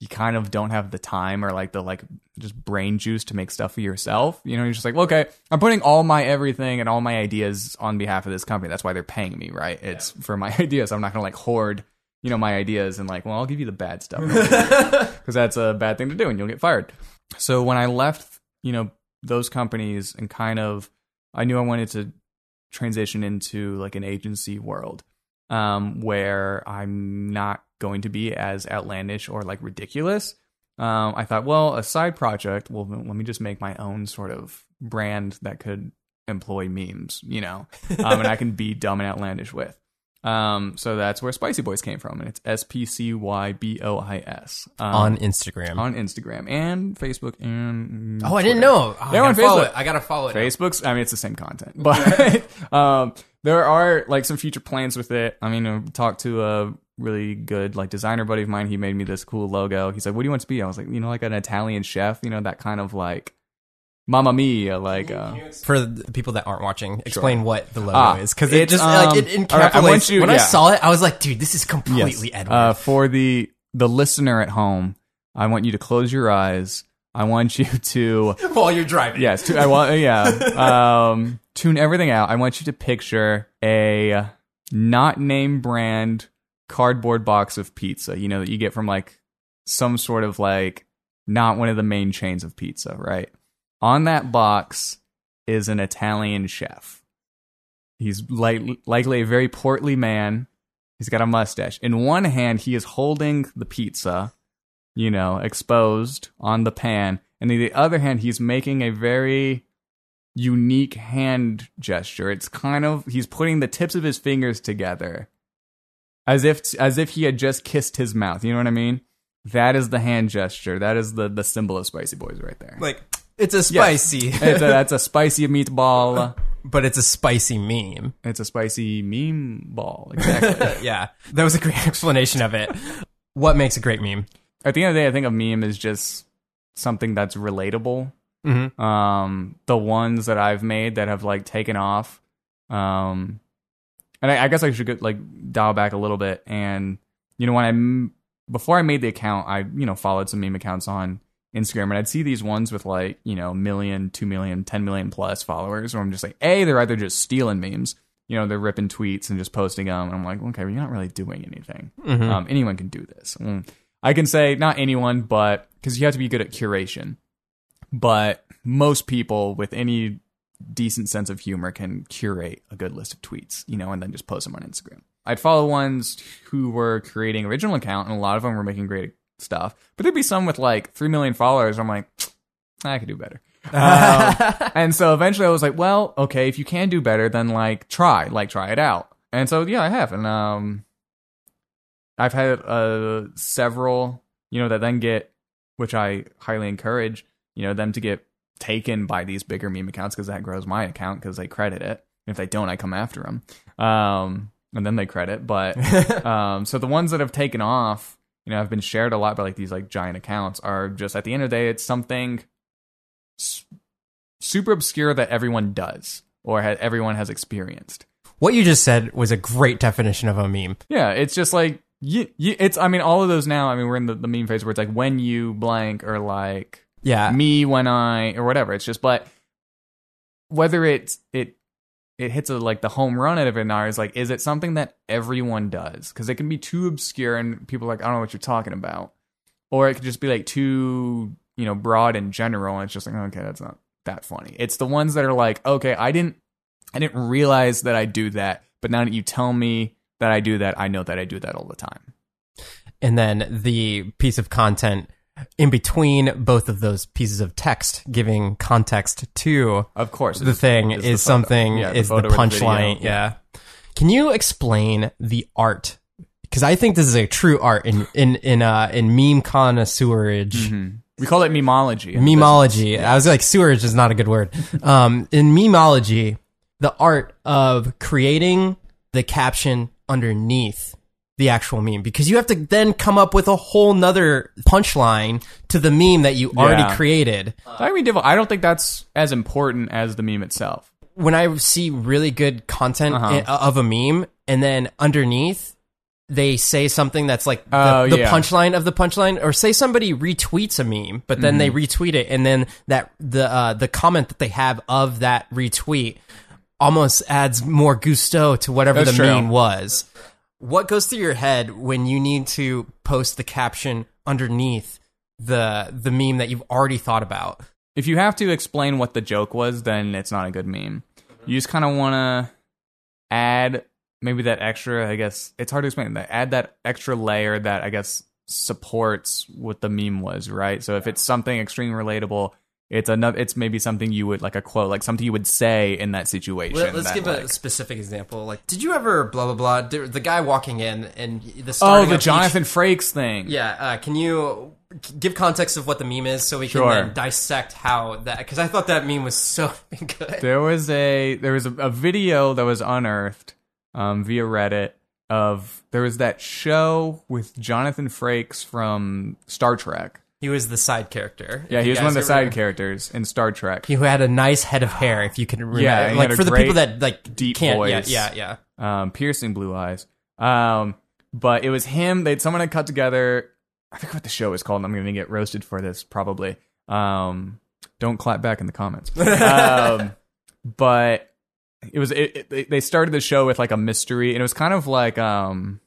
you kind of don't have the time or like the like just brain juice to make stuff for yourself. You know, you're just like, okay, I'm putting all my everything and all my ideas on behalf of this company. That's why they're paying me, right? It's for my ideas. I'm not gonna like hoard, you know, my ideas and like, well, I'll give you the bad stuff because that's a bad thing to do and you'll get fired. So when I left, you know, those companies and kind of, I knew I wanted to transition into like an agency world um, where I'm not going to be as outlandish or like ridiculous. Um, I thought, well, a side project. Well, let me just make my own sort of brand that could employ memes, you know, um, and I can be dumb and outlandish with. Um, so that's where Spicy Boys came from, and it's S P C Y B O I S um, on Instagram. on Instagram and Facebook and oh, I didn't Twitter. know. Oh, I They're on follow Facebook. it. I gotta follow it. Facebook's, I mean, it's the same content, but um, there are like some future plans with it. I mean, I talked to a really good like designer buddy of mine. He made me this cool logo. He's like, "What do you want to be?" I was like, "You know, like an Italian chef. You know, that kind of like Mamma Mia, like." Uh, For the people that aren't watching, explain what the logo Ah, is because it it's, just like um, it encapsulates. right, I you- when I saw it, I was like, dude, this is completely Edward. Uh, for the the listener at home, I want you to close your eyes. I want you to While you're driving, yes, to, I want yeah. Um, tune everything out. I want you to picture a not name brand cardboard box of pizza. You know that you get from like some sort of like not one of the main chains of pizza, right? On that box is an Italian chef. He's like, likely a very portly man. He's got a mustache. In one hand, he is holding the pizza, you know, exposed on the pan. And in the other hand, he's making a very unique hand gesture. It's kind of he's putting the tips of his fingers together as if as if he had just kissed his mouth. You know what I mean? That is the hand gesture. That is the the symbol of Spicy Boys right there. like it's a spicy, It's a, that's a spicy meatball. but it's a spicy meme. It's a spicy meme ball. Exactly. yeah, that was a great explanation of it. What makes a great meme? At the end of the day, I think a meme is just something that's relatable. Mm-hmm. Um, the ones that I've made that have like taken off. Um, and I, I guess I should get, like dial back a little bit. And you know, when I m- before I made the account, I you know followed some meme accounts on Instagram, and I'd see these ones with like you know million, two million, ten million plus followers. Where I'm just like, a they're either just stealing memes. You know, they're ripping tweets and just posting them. And I'm like, okay, well, you're not really doing anything. Mm-hmm. Um, anyone can do this. Mm. I can say not anyone, but because you have to be good at curation. But most people with any decent sense of humor can curate a good list of tweets, you know, and then just post them on Instagram. I'd follow ones who were creating original account, and a lot of them were making great stuff. But there'd be some with like three million followers. I'm like, I could do better. Um, and so eventually I was like, well, okay, if you can do better, then like try, like try it out. And so yeah, I have, and um, I've had uh several, you know, that then get, which I highly encourage, you know, them to get taken by these bigger meme accounts because that grows my account because they credit it. If they don't, I come after them, um, and then they credit. But um, so the ones that have taken off, you know, have been shared a lot by like these like giant accounts are just at the end of the day, it's something s- super obscure that everyone does or ha- everyone has experienced. What you just said was a great definition of a meme. Yeah, it's just like you, you, it's. I mean, all of those now. I mean, we're in the, the meme phase where it's like when you blank or like Yeah, me when I or whatever. It's just, but whether it's it it hits a like the home run out of it now is like, is it something that everyone does? Because it can be too obscure and people are like, I don't know what you're talking about, or it could just be like too you know broad in general, and it's just like, okay, that's not that funny. It's the ones that are like, okay, I didn't I didn't realize that I do that, but now that you tell me that I do that, I know that I do that all the time. and then the piece of content in between both of those pieces of text, giving context to Of course, the thing is the something Yeah, is the the punchline. video, yeah. Can you explain the art? because I think this is a true art in in in uh in meme connoisseurage. We call it memology. Memology. I was like, sewerage is not a good word. Um, in memology, the art of creating the caption underneath the actual meme because you have to then come up with a whole nother punchline to the meme that you already Yeah. created. I don't think that's as important as the meme itself. When I see really good content Uh-huh. i- of a meme and then underneath they say something that's like the, Oh, the yeah. punchline of the punchline or say somebody retweets a meme but then Mm-hmm. they retweet it and then that the uh, the comment that they have of that retweet almost adds more gusto to whatever That's the true. meme was what goes through your head when you need to post the caption underneath the the meme that you've already thought about If you have to explain what the joke was, then it's not a good meme. You just kind of want to add maybe that extra, I guess, it's hard to explain, that add that extra layer that I guess supports what the meme was, right? So if it's something extreme relatable, it's another it's maybe something you would like a quote, like something you would say in that situation. Let, us give a specific example. Like, did you ever blah blah blah? The the guy walking in and the Oh, the of each- Jonathan Frakes thing. yeah, uh, can you give context of what the meme is so we can Sure. dissect how that? Because I thought that meme was so good. There was a there was a, a video that was unearthed um, via Reddit of there was that show with Jonathan Frakes from Star Trek. He was the side character. Yeah, he was one of the side ever- characters in Star Trek. He who had a nice head of hair, if you can remember. Yeah, like for the people that like deep can't. voice. Yeah, yeah, yeah. um, piercing blue eyes. Um, but it was him. They someone had cut together. I forget what the show is called. I'm going to get roasted for this probably. Um, don't clap back in the comments. um, but it was it, it, they started the show with like a mystery, and it was kind of like um.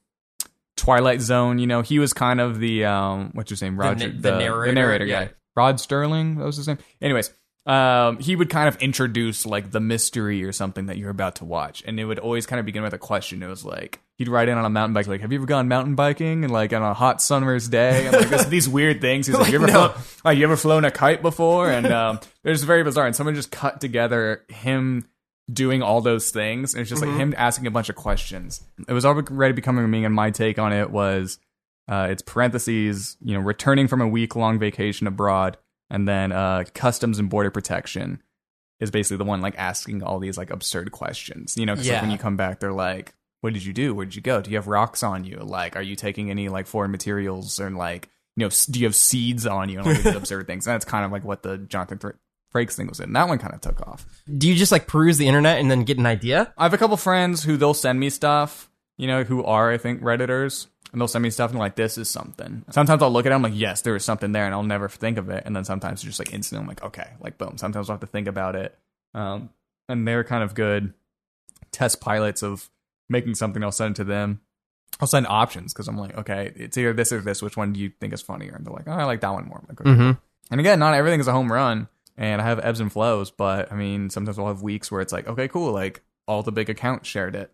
Twilight Zone, you know, he was kind of the um, what's his name, Roger, the narrator, guy, yeah. Rod Sterling, that was his name. Anyways, um, he would kind of introduce like the mystery or something that you're about to watch, and it would always kind of begin with a question. It was like he'd ride in on a mountain bike, like, "Have you ever gone mountain biking?" and like on a hot summer's day, and like this, these weird things. He's like, "You ever no. flown, like you ever flown a kite before?" And um, it was very bizarre. And someone just cut together him doing all those things, and it's just like him asking a bunch of questions. It was already becoming a meme, and my take on it was uh, it's parentheses, you know, returning from a week long vacation abroad, and then uh, customs and border protection is basically the one like asking all these like absurd questions. You know, 'cause, like, Yeah. when you come back, they're like, "What did you do? Where did you go? Do you have rocks on you? Like, are you taking any like foreign materials or like, you know, do you have seeds on you?" And all these absurd things. And that's kind of like what the Jonathan Thra- Frakes thing was in. That one kind of took off. Do you just like peruse the internet and then get an idea? I have a couple friends who they'll send me stuff, you know, who are I think redditors, and they'll send me stuff and like this is something. Sometimes I'll look at it, I'm like, yes, there is something there, and I'll never think of it. And then sometimes it's just like instantly, I'm like, okay, like boom. Sometimes I'll have to think about it, um, and they're kind of good test pilots of making something. I'll send to them. I'll send options because I'm like, okay, it's either this or this. Which one do you think is funnier? And they're like, oh, I like that one more. I'm like, okay. Mm-hmm. And again, not everything is a home run, and I have ebbs and flows. But I mean, sometimes we'll have weeks where it's like, okay, cool, like all the big accounts shared it,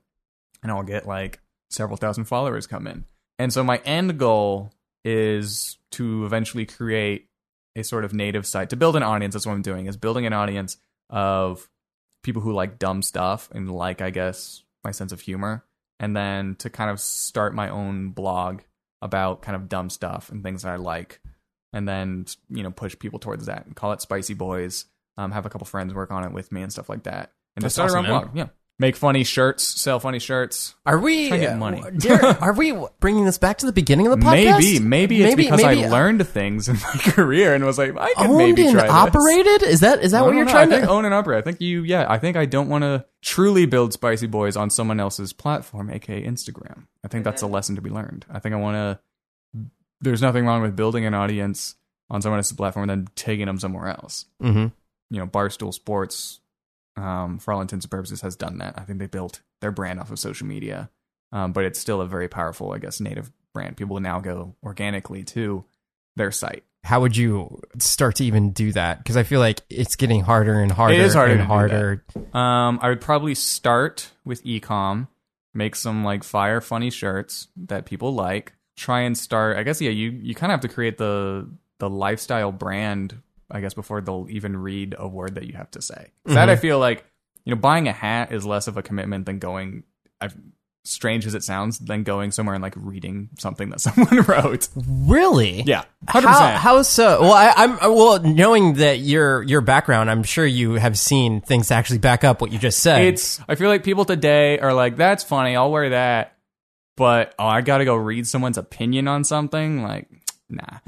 and I'll get like several thousand followers come in. And so my end goal is to eventually create a sort of native site to build an audience. That's what I'm doing is building an audience of people who like dumb stuff and like, I guess, my sense of humor, and then to kind of start my own blog about kind of dumb stuff and things that I like and then you know push people towards that and call it Spicy Boys. Um, have a couple friends work on it with me and stuff like that, and That's start awesome, our own man. blog. Yeah, make funny shirts, sell funny shirts. Are we Try to get money. uh, Derek, are we bringing this back to the beginning of the podcast? Maybe, maybe it's because maybe I learned things in my career and was like, I could owned maybe and try this. operated. Is that is that I what don't you're know. trying I think to? own and operate. I think you, yeah. I think I don't want to truly build Spicy Boys on someone else's platform, aka Instagram. I think that's a lesson to be learned. I think I want to. There's nothing wrong with building an audience on someone else's platform and then taking them somewhere else. Mhm. You know, Barstool Sports, um, for all intents and purposes, has done that. I think they built their brand off of social media, um, but it's still a very powerful, I guess, native brand. People now go organically to their site. How would you start to even do that? Because I feel like it's getting harder and harder. It is harder and harder. Um, I would probably start with ecom, make some like fire funny shirts that people like. Try and start. I guess yeah, you you kind of have to create the the lifestyle brand. I guess before they'll even read a word that you have to say. 'Cause That I mm-hmm. feel like you know buying a hat is less of a commitment than going. I've strange as it sounds than going somewhere and like reading something that someone wrote. Really? Yeah, hundred How, percent. how so? Well, I, I'm well knowing that your your background. I'm sure you have seen things actually back up what you just said. It's I feel like people today are like, that's funny, I'll wear that. But oh, I gotta go read someone's opinion on something. Like, nah.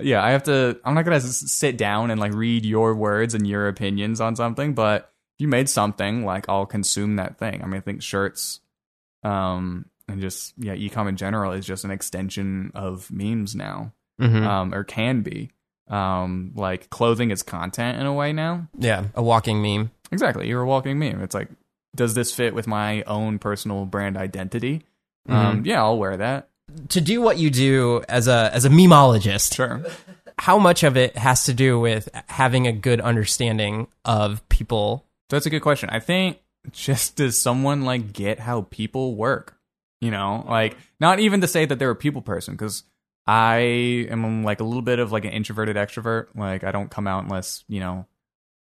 yeah, I have to. I'm not gonna sit down and like read your words and your opinions on something. But if you made something, like I'll consume that thing. I mean, I think shirts, um, and just yeah, ecom in general is just an extension of memes now, Mhm. um, or can be. Um, like clothing is content in a way now. yeah, a walking meme. Exactly. You're a walking meme. It's like, does this fit with my own personal brand identity? Um, yeah, I'll wear that. To do what you do as a as a memologist, Sure. how much of it has to do with having a good understanding of people? That's a good question. I think just does someone like get how people work? You know, like not even to say that they're a people person because I am like a little bit of like an introverted extrovert. Like I don't come out unless you know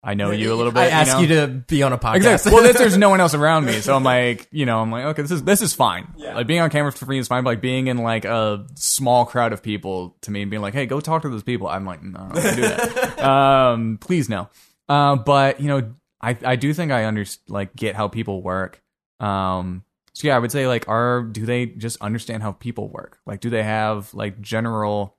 I know you a little bit. I ask know? you, to be on a podcast. Exactly. Well, there's, there's no one else around me, so I'm like, you know, I'm like, okay, this is this is fine. Yeah. Like being on camera for me is fine. But like being in like a small crowd of people to me and being like, hey, go talk to those people. I'm like, no, I don't do that. um, please no. Uh, but you know, I I do think I under like get how people work. Um, so yeah, I would say like, are do they just understand how people work? Like, do they have like general,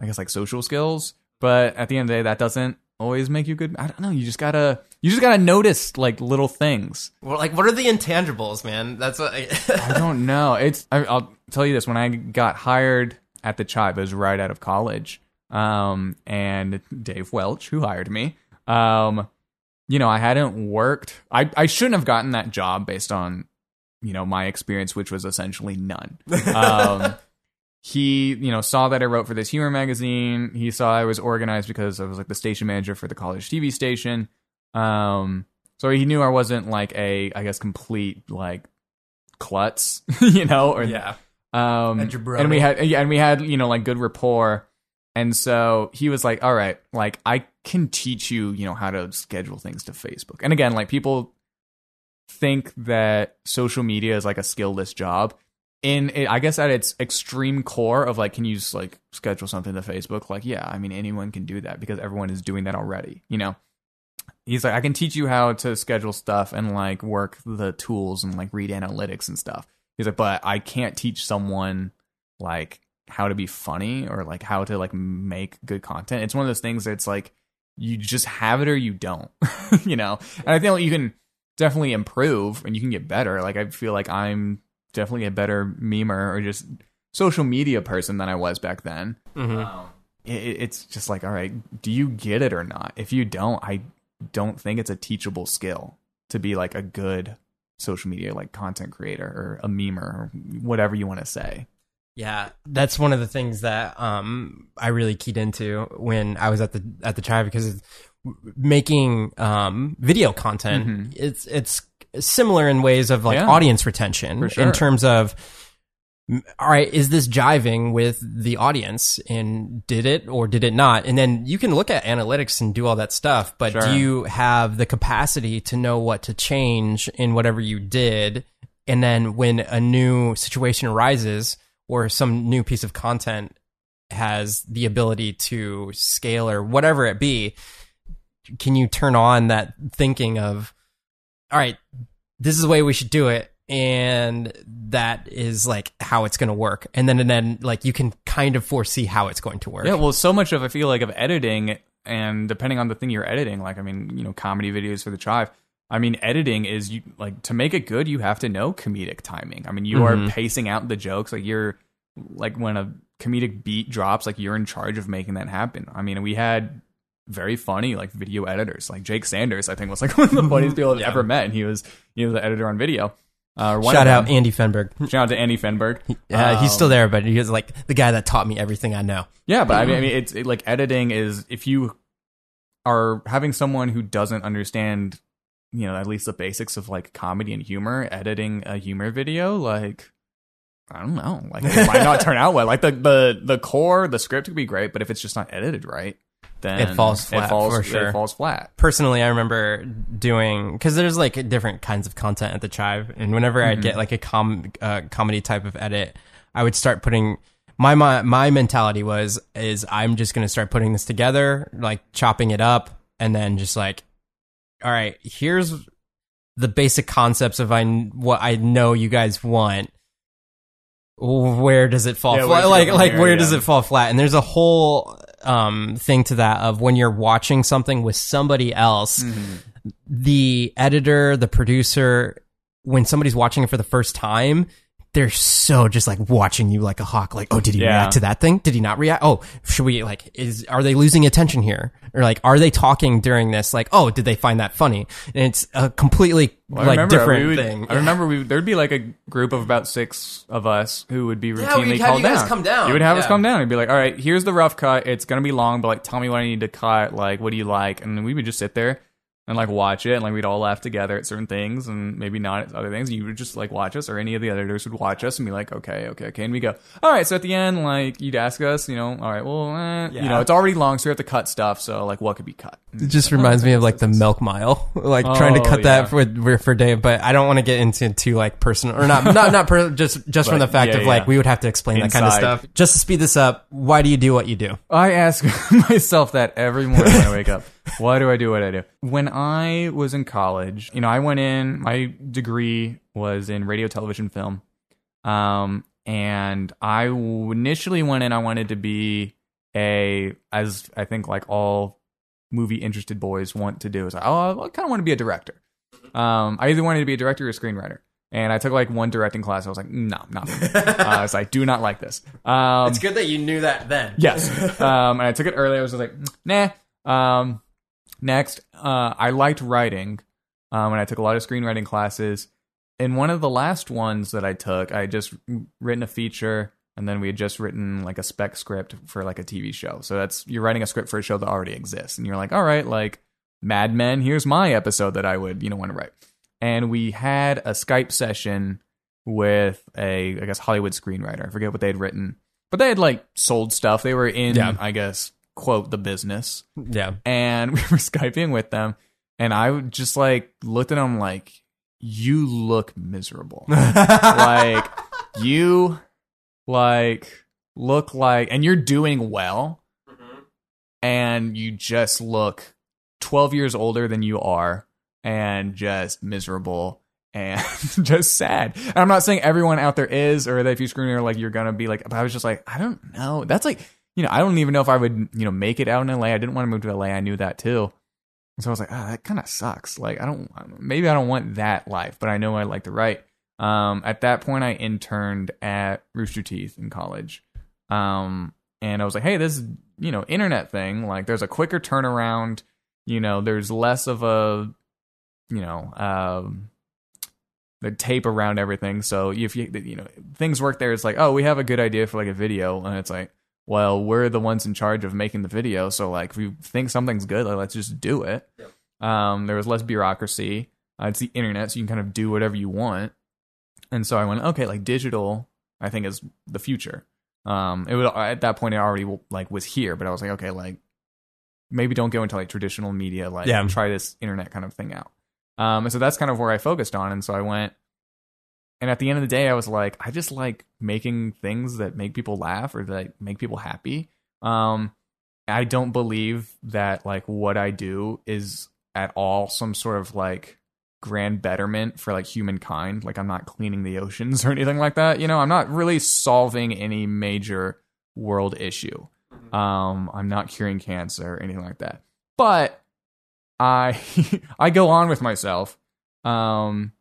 I guess like social skills? But at the end of the day, that doesn't always make you good. I don't know. You just gotta you just gotta notice like little things. well, like, what are the intangibles, man? That's what. I, I don't know. It's I, I'll tell you this: when I got hired at the Chive, it was right out of college. Um, and Dave Welch, who hired me, um, you know, I hadn't worked. I I shouldn't have gotten that job based on you know my experience, which was essentially none. Um, he you know saw that I wrote for this humor magazine. He saw I was organized because I was like the station manager for the college TV station. Um, so he knew I wasn't like a I guess complete like klutz, you know, or yeah. um, A jabroni. and we had yeah, and we had you know like good rapport, and so he was like, "All right, like I can teach you, you know, how to schedule things to Facebook." And again, like people think that social media is like a skillless job. In it, I guess at its extreme core of like, can you just like schedule something to Facebook? Like, yeah, I mean anyone can do that because everyone is doing that already. You know, he's like, I can teach you how to schedule stuff and like work the tools and like read analytics and stuff. He's like, but I can't teach someone like how to be funny or like how to like make good content. It's one of those things that's like you just have it or you don't, you know. And I think you can definitely improve and you can get better. Like I feel like I'm definitely a better memer or just social media person than I was back then. Um, it, it's just like, all right, do you get it or not? If you don't, I don't think it's a teachable skill to be like a good social media like content creator or a memer or whatever you want to say. Yeah, that's one of the things that um I really keyed into when I was at the at the Chive because it's- making um video content it's it's similar in ways of like Yeah. audience retention sure. in terms of all right is this jiving with the audience and did it or did it not and then you can look at analytics and do all that stuff but Sure. do you have the capacity to know what to change in whatever you did and then when a new situation arises or some new piece of content has the ability to scale or whatever it be can you turn on that thinking of all right this is the way we should do it and that is like how it's going to work and then and then like you can kind of foresee how it's going to work Yeah, well, so much of I feel like of editing, and depending on the thing you're editing, like I mean, you know, comedy videos for the Chive. I mean, editing is you like to make it good. You have to know comedic timing. I mean, you are pacing out the jokes. Like you're like when a comedic beat drops, like you're in charge of making that happen. I mean, we had very funny like video editors, like Jake Sanders. I think was like one of the funniest people I've Yeah. ever met. And he was you know the editor on video. Uh, shout out andy fenberg Shout out to Andy Fenberg. uh, he's Um, still there but he's like the guy that taught me everything i know Yeah, but I mean, I mean, it's it, like editing is if you are having someone who doesn't understand, you know, at least the basics of like comedy and humor, editing a humor video, like I don't know, like it might not turn out well. Like the the the core, the script could be great, but if it's just not edited right, then It falls flat, It falls, for sure. It falls flat. personally i remember doing because there's like different kinds of content at the chive and whenever i get like a com uh, comedy type of edit i would start putting my, my my mentality was is i'm just gonna start putting this together like chopping it up and then just like all right here's the basic concepts of I what I know you guys want. Where does it fall Yeah, flat? Like like here? where does it fall flat? And there's a whole um thing to that of when you're watching something with somebody else, Mm-hmm. the editor, the producer, when somebody's watching it for the first time, they're so just like watching you like a hawk. Like, oh, did he Yeah. react to that thing? Did he not react? Oh, should we like? Is are they losing attention here? Or like, are they talking during this? Like, oh, did they find that funny? And it's a completely Well, like different would- thing. I remember we there'd be like a group of about six of us who would be routinely we'd called down. come down, You would have us yeah. come down and be like, "All right, here's the rough cut. It's gonna be long, but like, tell me what I need to cut. Like, what do you like?" And then we would just sit there and like watch it, and like we'd all laugh together at certain things, and maybe not at other things. You would just like watch us, or any of the editors would watch us and be like, "Okay, okay, okay," and we go, "All right." So at the end, like you'd ask us, you know, "All right, well, eh, you know, it's already long, so we have to cut stuff. So like, what could be cut?" It just reminds me of like the milk mile, like trying to Oh, cut yeah. that for, for for Dave. But I don't want to get into too like personal or not not not per, just just from the fact yeah, of like yeah. we would have to explain that kind of stuff. Just to speed this up, why do you do what you do? I ask myself that every morning when I wake up. Why do I do what I do? When I was in college, you know, I went in, my degree was in radio, television, film. Um, and I initially went in, I wanted to be a, as I think like all movie interested boys want to do, is like, oh, I kind of want to be a director. Um, I either wanted to be a director or a screenwriter. And I took like one directing class. I was like, no, not for me. uh, I was like, do not like this. Um, it's good that you knew that then. Yes. um, and I took it early. I was just like, nah. Um, next, uh, I liked writing, um, and I took a lot of screenwriting classes. In one of the last ones that I took, I had just written a feature, and then we had just written like a spec script for like a TV show. So that's you're writing a script for a show that already exists, and you're like, all right, like Mad Men. Here's my episode that I would you know want to write. And we had a Skype session with a I guess Hollywood screenwriter. I forget what they had written, but they had like sold stuff. They were in Yeah. I guess quote the business, Yeah. and we were skyping with them, and I just like looked at them like, you look miserable, like you like look like, and you're doing well, mm-hmm. and you just look 12 years older than you are and just miserable and just sad. And I'm not saying everyone out there is or that if you scream are like you're gonna be like but I was just like, I don't know. That's like you know, I don't even know if I would, you know, make it out in LA. I didn't want to move to LA. I knew that too. So I was like, ah, that kind of sucks. Like, I don't, maybe I don't want that life, but I know I like to write. Um, at that point, I interned at Rooster Teeth in college. Um, and I was like, hey, this, you know, internet thing, like, there's a quicker turnaround. You know, there's less of a, you know, um, the tape around everything. So if you, you know, things work there, it's like, oh, we have a good idea for like a video, and it's like, well, we're the ones in charge of making the video. So like, if we think something's good, like, let's just do it. Um, there was less bureaucracy. Uh, it's the internet, so you can kind of do whatever you want. And so I went, okay, like digital, I think is the future. Um, it would at that point it already like was here, but I was like, okay, like maybe don't go into like traditional media, like Yeah. try this internet kind of thing out. Um, and so that's kind of where I focused on. And so I went, and at the end of the day, I was like, I just like making things that make people laugh or that make people happy. Um, I don't believe that like what I do is at all some sort of like grand betterment for like humankind. Like I'm not cleaning the oceans or anything like that. You know, I'm not really solving any major world issue. Um, I'm not curing cancer or anything like that. But I I go on with myself. Um,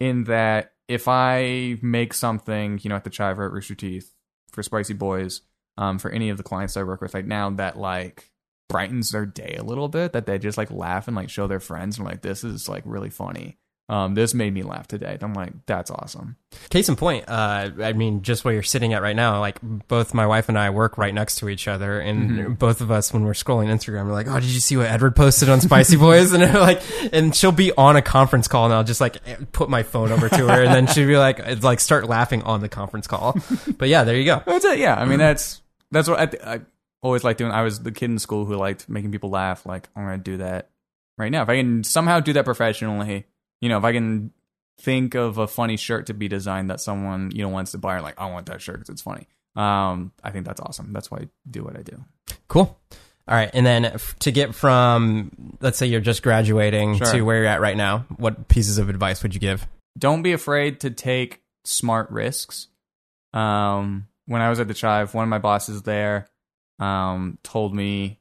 in that if I make something, you know, at the Chiver at Rooster Teeth for Spicy Boys, um, for any of the clients I work with right now, that like brightens their day a little bit, that they just like laugh and like show their friends and like this is like really funny. Um, this made me laugh today. I'm like, that's awesome. Case in point, uh, I mean, just where you're sitting at right now, like both my wife and I work right next to each other, and Mm-hmm. both of us, when we're scrolling Instagram, we're like, "Oh, did you see what Edward posted on Spicy Boys?" And like, and she'll be on a conference call, and I'll just like put my phone over to her, and then she'll be like, it's like start laughing on the conference call. But yeah, there you go. That's it. Yeah, I mean that's that's what I, th- I always liked doing. I was the kid in school who liked making people laugh. Like I'm gonna do that right now. If I can somehow do that professionally, you know, if I can think of a funny shirt to be designed that someone you know wants to buy, like I want that shirt because it's funny. Um, I think that's awesome. That's why I do what I do. Cool. All right, and then f- to get from let's say you're just graduating Sure. to where you're at right now, what pieces of advice would you give? don't be afraid to take smart risks. Um, when I was at the Chive, one of my bosses there um, told me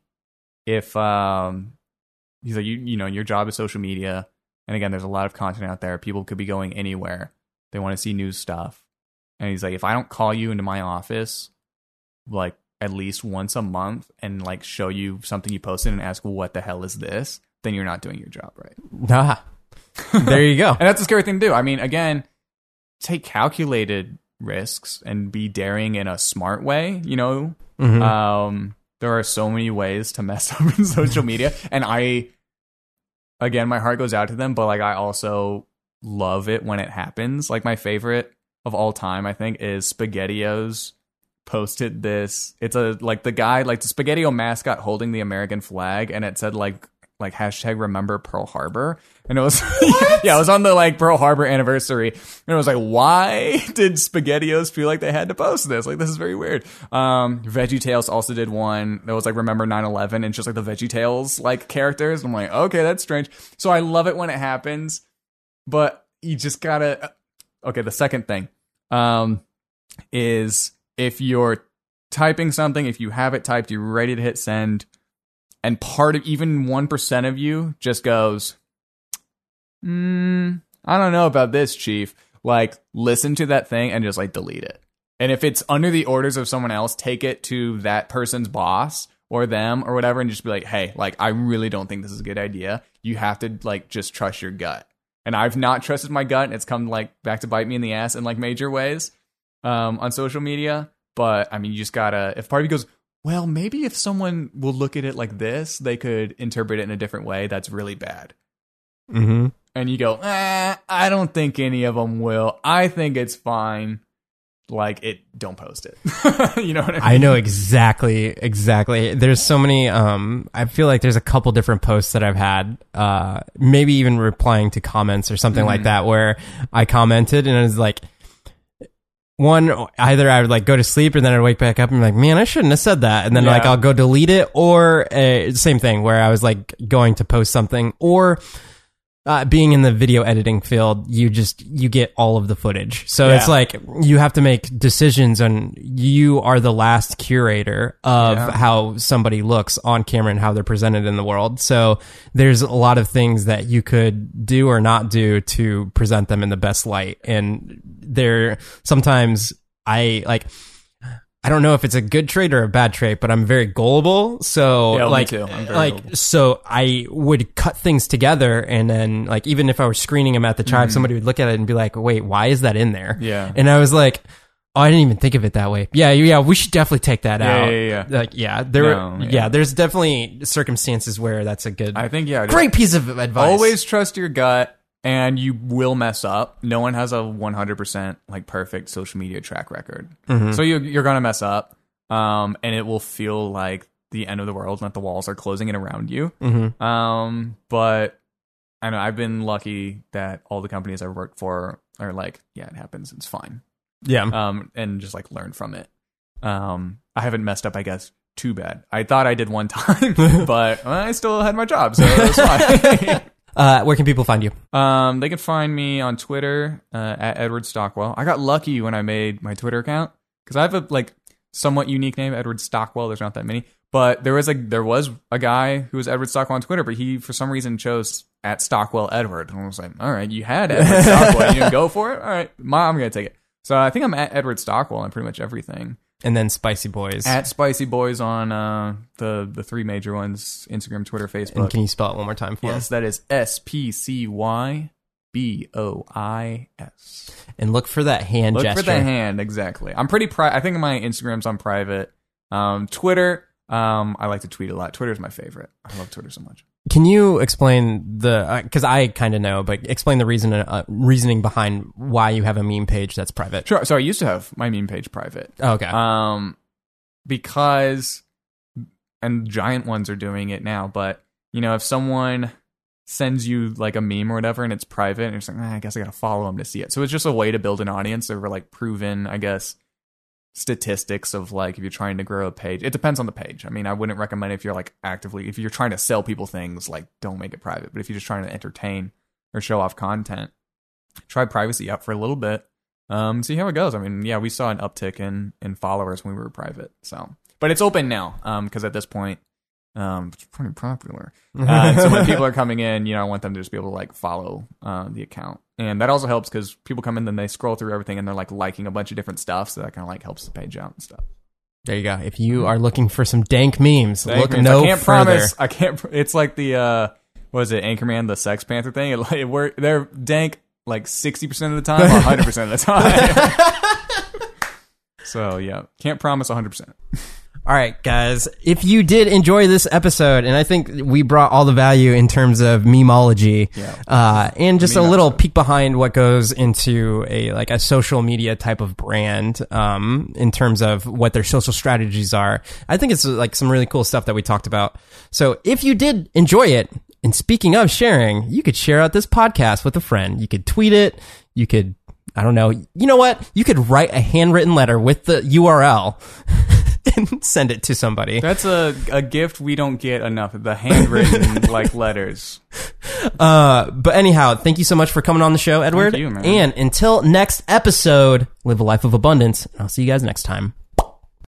if um, he's like, you, you know, your job is social media, and again, there's a lot of content out there. People could be going anywhere. They want to see new stuff, and he's like, if I don't call you into my office, like at least once a month, and like show you something you posted and ask, what the hell is this? Then you're not doing your job right. Ah, there you go. And that's a scary thing to do. I mean, again, take calculated risks and be daring in a smart way, you know? Mhm. Um, there are so many ways to mess up in social media. And I, again, my heart goes out to them, but like I also love it when it happens. Like my favorite of all time, I think, is SpaghettiOs posted this. It's a like the guy, like the SpaghettiO mascot holding the American flag, and it said like like hashtag remember Pearl Harbor. And it was yeah, it was on the like Pearl Harbor anniversary. And it was like, why did SpaghettiOs feel like they had to post this? Like this is very weird. Um Veggie Tales also did one that was like remember 9-11 and just like the Veggie Tales like characters. I'm like, okay, that's strange. So I love it when it happens, but you just gotta okay, the second thing um is if you're typing something, if you have it typed, you're ready to hit send, and part of even 1% of you just goes, mm, I don't know about this, chief. Like, listen to that thing and just like delete it. And if it's under the orders of someone else, take it to that person's boss or them or whatever and just be like, hey, like, I really don't think this is a good idea. You have to like just trust your gut. And I've not trusted my gut and it's come like back to bite me in the ass in like major ways um, on social media. But I mean, you just gotta, if part of you goes, well, maybe if someone will look at it like this, they could interpret it in a different way. That's really bad. Mm-hmm. And you go, eh, I don't think any of them will. I think it's fine. Like it, don't post it. you know what I mean? I know exactly, exactly. There's so many. Um, I feel like there's a couple different posts that I've had. Uh, maybe even replying to comments or something like that, where I commented and it was like, one either I would like go to sleep and then I'd wake back up and be like, man, I shouldn't have said that, and then Yeah. like I'll go delete it, or uh, same thing where I was like going to post something, or uh, being in the video editing field, you just you get all of the footage. So Yeah. it's like you have to make decisions, and you are the last curator of Yeah. how somebody looks on camera and how they're presented in the world. So there's a lot of things that you could do or not do to present them in the best light, and there sometimes I like. I don't know if it's a good trait or a bad trait, but I'm very gullible. So Yeah, like, too. I'm very like, gullible. so I would cut things together, and then like even if I was screening them at the Chive, somebody would look at it and be like, "Wait, why is that in there?" Mm-hmm. Yeah. and I was like, "Oh, I didn't even think of it that way." Yeah, yeah, we should definitely take that Yeah, out. yeah, yeah. Like, yeah, there, No, yeah. yeah. there's definitely circumstances where that's a good, I think, yeah. great piece of advice. Always trust your gut and you will mess up. No one has a 100% like perfect social media track record. So you, you're going to mess up. Um, and it will feel like the end of the world and that the walls are closing in around you. Mhm. Um, but I know I've been lucky that all the companies I've worked for are like, yeah, it happens. It's fine. yeah, Um, and just like learn from it. Um, I haven't messed up, I guess, too bad. I thought I did one time, but I still had my job, so it was fine. uh, where can people find you? Um, they can find me on Twitter uh, at Edward Stockwell. I got lucky when I made my Twitter account because I have a like somewhat unique name, Edward Stockwell. There's not that many, but there was a there was a guy who was Edward Stockwell on Twitter, but he for some reason chose at Stockwell Edward, and I was like, all right, you had Edward Stockwell, you didn't go for it. All right, my, I'm gonna take it. So I think I'm at Edward Stockwell on pretty much everything. And then Spicy Boys. At Spicy Boys on uh, the the three major ones: Instagram, Twitter, Facebook. and can you spell it one more time for Yes, that is S P C Y B O I S. us? And look for that hand Look gesture. for the hand exactly. I'm pretty pri I think my Instagram's on private. Um, Twitter, um, I like to tweet a lot. Twitter's my favorite. I love Twitter so much. Can you explain the? Because I kind of know, but explain the reason uh, reasoning behind why you have a meme page that's private. Sure. So I used to have my meme page private. Oh, okay. Um, because and giant ones are doing it now. But you know, if someone sends you like a meme or whatever and it's private, and you're just like, "Ah, I guess I gotta follow them to see it. So it's just a way to build an audience over like proven, I guess, statistics of like if you're trying to grow a page. It depends on the page. I mean, I wouldn't recommend if you're like actively if you're trying to sell people things, like don't make it private. But if you're just trying to entertain or show off content, try privacy up for a little bit. Um, see how it goes. I mean, yeah, we saw an uptick in in followers when we were private. So, but it's open now. Um, because at this point, um, it's pretty popular. Uh, so when people are coming in, you know, I want them to just be able to like follow uh, the account, and that also helps because people come in, then they scroll through everything, and they're like liking a bunch of different stuff, so that kind of like helps the page out and stuff. There you go. If you are looking for some dank memes, Thank look you. no I can't further. promise. I can't. pr- It's like the uh, what is it, Anchorman, the Sex Panther thing. It, like, we're, they're dank like sixty percent of the time, or hundred percent of the time. so yeah, can't promise hundred percent. All right, guys. If you did enjoy this episode, and I think we brought all the value in terms of memology, Yeah. uh, and just a little episode. peek behind what goes into a like a social media type of brand, um, in terms of what their social strategies are. I think it's like some really cool stuff that we talked about. So if you did enjoy it, and speaking of sharing, you could share out this podcast with a friend. You could tweet it. You could. I don't know. You know what? You could write a handwritten letter with the URL and send it to somebody. That's a a gift we don't get enough. The handwritten like letters. Uh, but anyhow, thank you so much for coming on the show, Edward. you, man. And until next episode, live a life of abundance. And I'll see you guys next time.